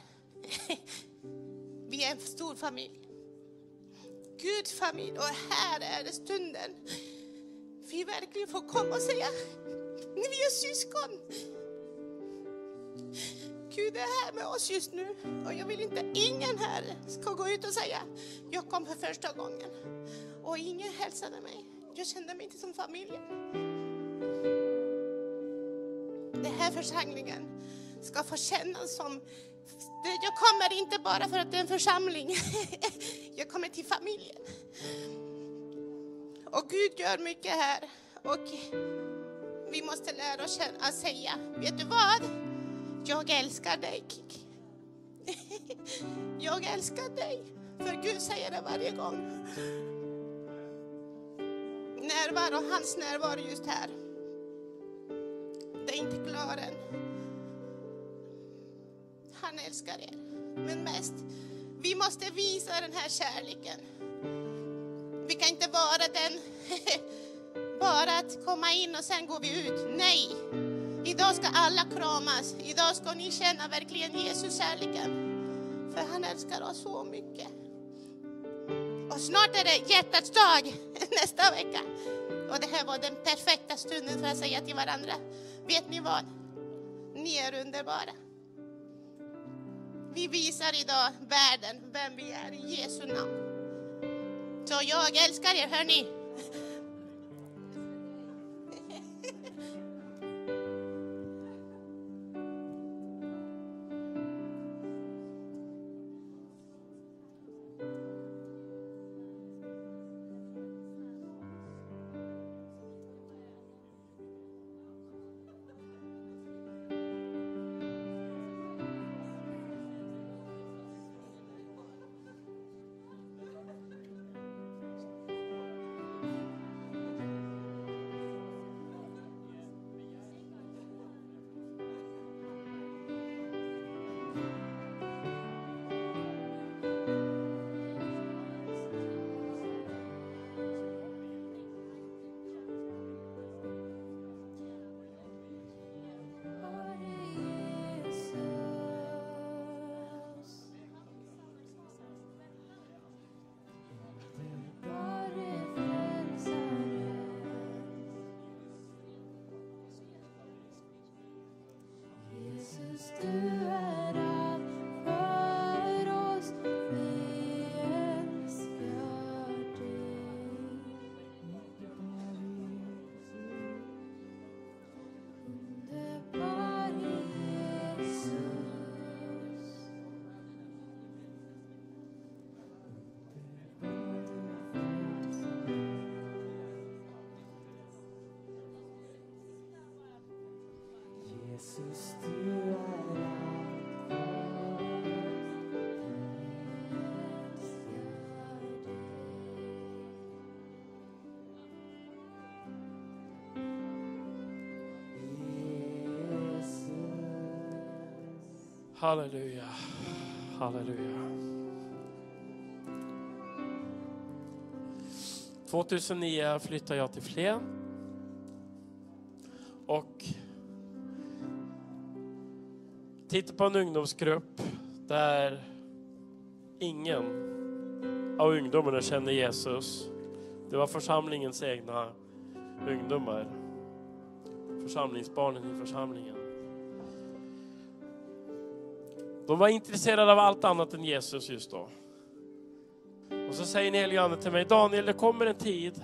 [LAUGHS] vi är en stor familj. Guds familj och här är det stunden vi verkligen får komma och säga, vi är syskon. Gud är här med oss just nu och jag vill inte ingen här ska gå ut och säga, jag kom för första gången och ingen hälsade mig. Jag kände mig inte som familjen. Den här församlingen ska få kännas som... Jag kommer inte bara för att det är en församling. [LAUGHS] Jag kommer till familjen. Och Gud gör mycket här. Och Vi måste lära oss att säga, vet du vad? Jag älskar dig Kiki. [LAUGHS] Jag älskar dig. För Gud säger det varje gång. Närvaro, hans närvaro just här. Det är inte klar än. Han älskar er. Men mest, vi måste visa den här kärleken. Vi kan inte vara den, [LAUGHS] bara att komma in och sen går vi ut. Nej! Idag ska alla kramas. Idag ska ni känna verkligen Jesus kärleken. För han älskar oss så mycket. Och snart är det hjärtats dag [LAUGHS] nästa vecka. Och det här var den perfekta stunden för att säga till varandra. Vet ni vad? Ni är underbara. Vi visar idag världen vem vi är i Jesu namn. Så jag älskar er, hörni. Halleluja. Halleluja. 2009 flyttade jag till Flen. Tittar på en ungdomsgrupp där ingen av ungdomarna känner Jesus. Det var församlingens egna ungdomar. Församlingsbarnen i församlingen. De var intresserade av allt annat än Jesus just då. Och så säger den helige Ande till mig, Daniel det kommer en tid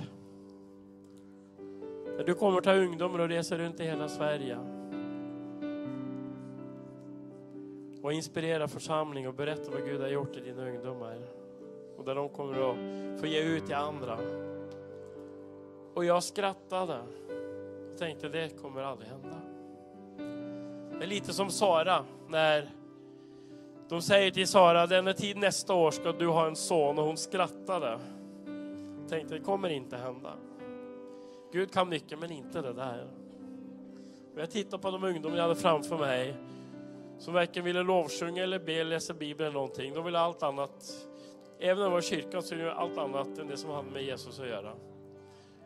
när du kommer ta ungdomar och resa runt i hela Sverige. Och inspirera församling och berätta vad Gud har gjort i dina ungdomar. Och där de kommer att få ge ut till andra. Och jag skrattade. Och tänkte det kommer aldrig hända. Det är lite som Sara när de säger till Sara, denna tid nästa år ska du ha en son och hon skrattade. Tänkte det kommer inte hända. Gud kan mycket men inte det där. Och jag tittar på de ungdomar jag hade framför mig som varken ville lovsjunga eller be, eller läsa Bibeln eller någonting. De ville allt annat. Även när de var i kyrkan så ville de allt annat än det som hade med Jesus att göra.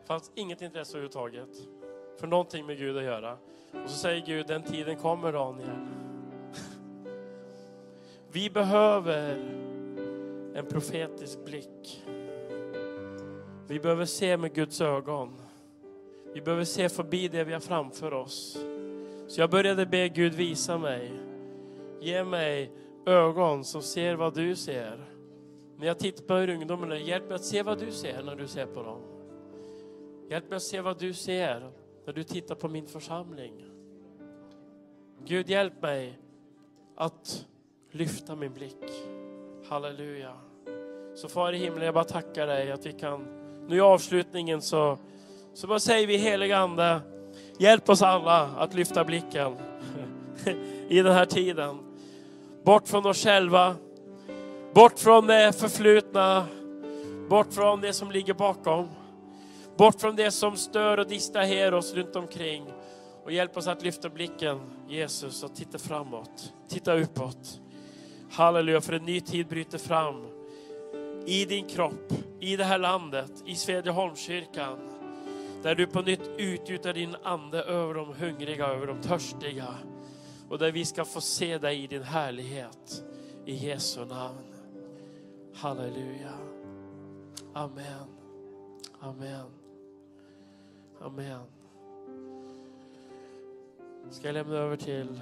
Det fanns inget intresse överhuvudtaget för någonting med Gud att göra. Och så säger Gud, den tiden kommer Daniel. Vi behöver en profetisk blick. Vi behöver se med Guds ögon. Vi behöver se förbi det vi har framför oss. Så jag började be Gud visa mig. Ge mig ögon som ser vad du ser. När jag tittar på ungdomarna, hjälp mig att se vad du ser när du ser på dem. Hjälp mig att se vad du ser när du tittar på min församling. Gud, hjälp mig att lyfta min blick. Halleluja. Så far i himlen, jag bara tackar dig att vi kan, nu i avslutningen så, så bara säger vi heliga Ande, Hjälp oss alla att lyfta blicken [LAUGHS] i den här tiden. Bort från oss själva, bort från det förflutna, bort från det som ligger bakom. Bort från det som stör och distraherar oss runt omkring. Och hjälp oss att lyfta blicken, Jesus, och titta framåt. Titta uppåt. Halleluja, för en ny tid bryter fram. I din kropp, i det här landet, i Svedjeholmskyrkan. Där du på nytt utgjuter din ande över de hungriga, över de törstiga. Och där vi ska få se dig i din härlighet. I Jesu namn. Halleluja. Amen. Amen. Amen. Ska jag lämna över till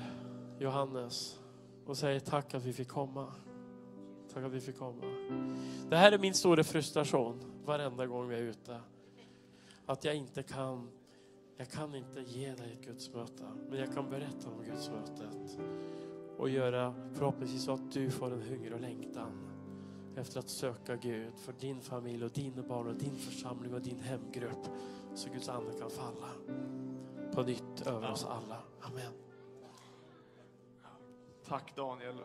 Johannes och säga tack att vi fick komma. Tack att vi fick komma. Det här är min stora frustration varenda gång vi är ute. Att jag inte kan, jag kan inte ge dig ett gudsmöte. Men jag kan berätta om gudsmötet. Och göra förhoppningsvis så att du får en hunger och längtan efter att söka Gud för din familj och dina barn och din församling och din hemgrupp. Så Guds ande kan falla på nytt över oss alla. Amen. Tack Daniel.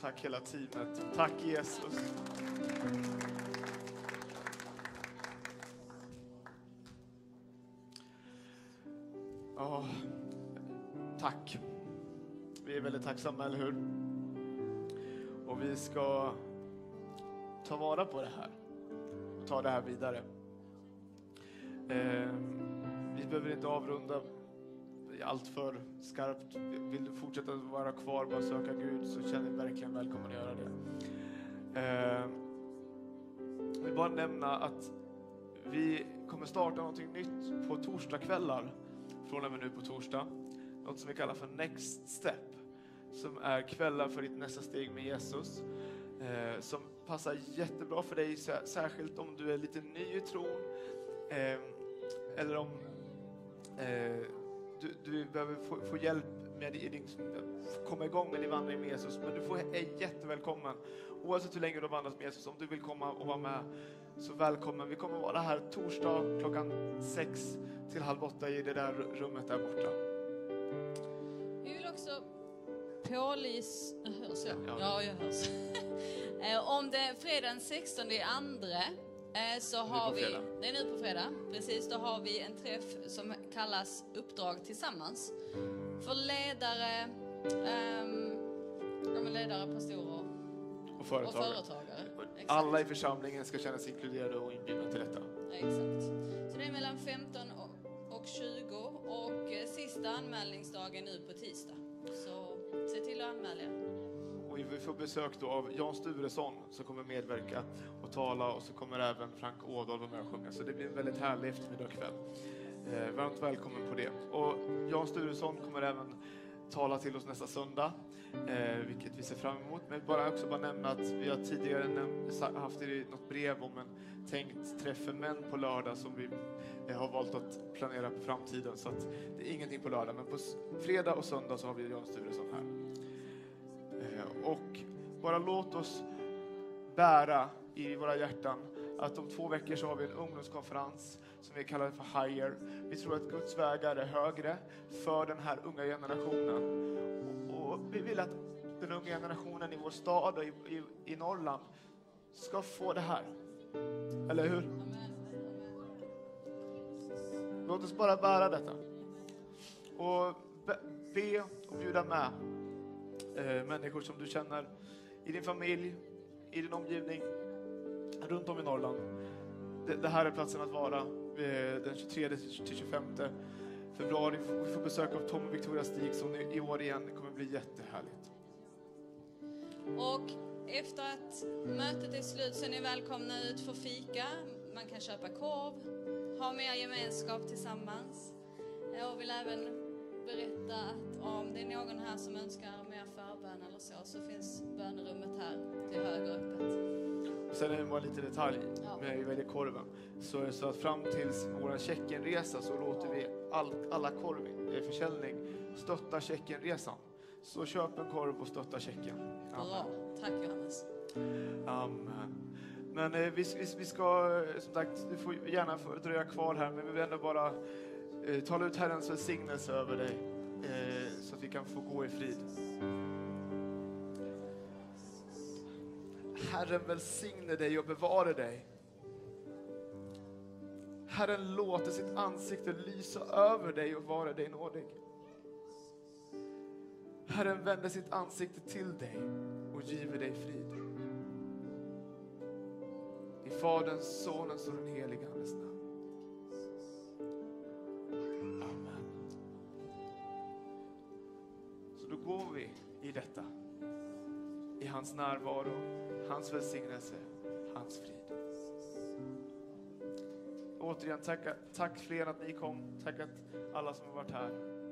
Tack hela teamet. Tack Jesus. Ja, tack. Vi är väldigt tacksamma, eller hur? Och vi ska ta vara på det här och ta det här vidare. Eh, vi behöver inte avrunda allt för skarpt. Vill du fortsätta vara kvar och söka Gud så känner dig verkligen välkommen att göra det. Eh, jag vill bara nämna att vi kommer starta någonting nytt på torsdagskvällar från och med nu på torsdag. Något som vi kallar för Next Step som är kvällar för ditt nästa steg med Jesus. Eh, som passar jättebra för dig, särskilt om du är lite ny i tron. Eh, eller om eh, du, du behöver få, få hjälp med din, komma igång med din vandring med Jesus. Men du får, är jättevälkommen. Oavsett hur länge du har vandrat med Jesus, om du vill komma och vara med, så välkommen. Vi kommer vara här torsdag klockan sex till halv åtta i det där rummet där borta. Vi vill också pålys... Hörs jag? Ja. Ja, jag hörs. [LAUGHS] Eh, Om det är fredag den 16 i andra eh, så har vi... Det är nu på fredag. Precis, då har vi en träff som kallas Uppdrag tillsammans. För ledare, men ledare, pastorer Och och företagare. företagare. Exakt. Alla i församlingen ska känna sig inkluderade och inbjudna till detta. Exakt. Så det är mellan 15 och- och 20 och eh, sista anmälningsdagen nu på tisdag. Så se till att anmäla er. Och vi får besök då av Jan Sturesson som kommer medverka och tala och så kommer även Frank Ådahl vara med och sjunga. Så det blir en väldigt härlig eftermiddag och kväll. Eh, varmt välkommen på det. Och Jan Sturesson kommer även tala till oss nästa söndag, eh, vilket vi ser fram emot. Men bara också bara nämna att vi har tidigare näm- haft i något brev om en tänkt träff för män på lördag som vi eh, har valt att planera på framtiden. Så att det är ingenting på lördag, men på fredag och söndag så har vi Jan Sturesson här. Eh, Och bara låt oss bära i våra hjärtan att om två veckor så har vi en ungdomskonferens som vi kallar för Higher. Vi tror att Guds vägar är högre för den här unga generationen. Och, och vi vill att den unga generationen i vår stad och i, i, i Norrland ska få det här. Eller hur? Låt oss bara bära detta. Och be, be och bjuda med eh, människor som du känner i din familj, i din omgivning, runt om i Norrland. Det, det här är platsen att vara Eh, den 23 till 25 februari. Vi får besök av Tom och Victoria Stig som i år igen. Det kommer bli jättehärligt. Och efter att mötet är slut så är ni välkomna ut för fika. Man kan köpa korv, ha mer gemenskap tillsammans. Eh, Jag vill även berätta att om det är någon här som önskar mer förbön eller så, så finns bönerummet här till höger öppet. Sen är det bara lite detalj Ja. med välja korven. Så är det så att fram till vår Tjeckienresa så låter vi all, alla korv i försäljning stötta Tjeckienresan. Så köp en korv och stötta Tjeckien. Bra, tack Johannes. Amen. Men eh, vi, vi, vi ska, eh, som sagt, du får gärna dröja kvar här, men vi vill ändå bara eh, tala ut Herrens välsignelse över dig eh, så att vi kan få gå i frid. Herren välsigne dig och bevare dig. Herren låter sitt ansikte lysa över dig och vara dig nådig. Herren vänder sitt ansikte till dig och giver dig frid. I Faderns, Sonens och den helige Andes namn. Amen. Så då går vi i detta. I hans närvaro, hans välsignelse, hans frid. Återigen, tack, tack fler att ni kom. Tack att alla som har varit här.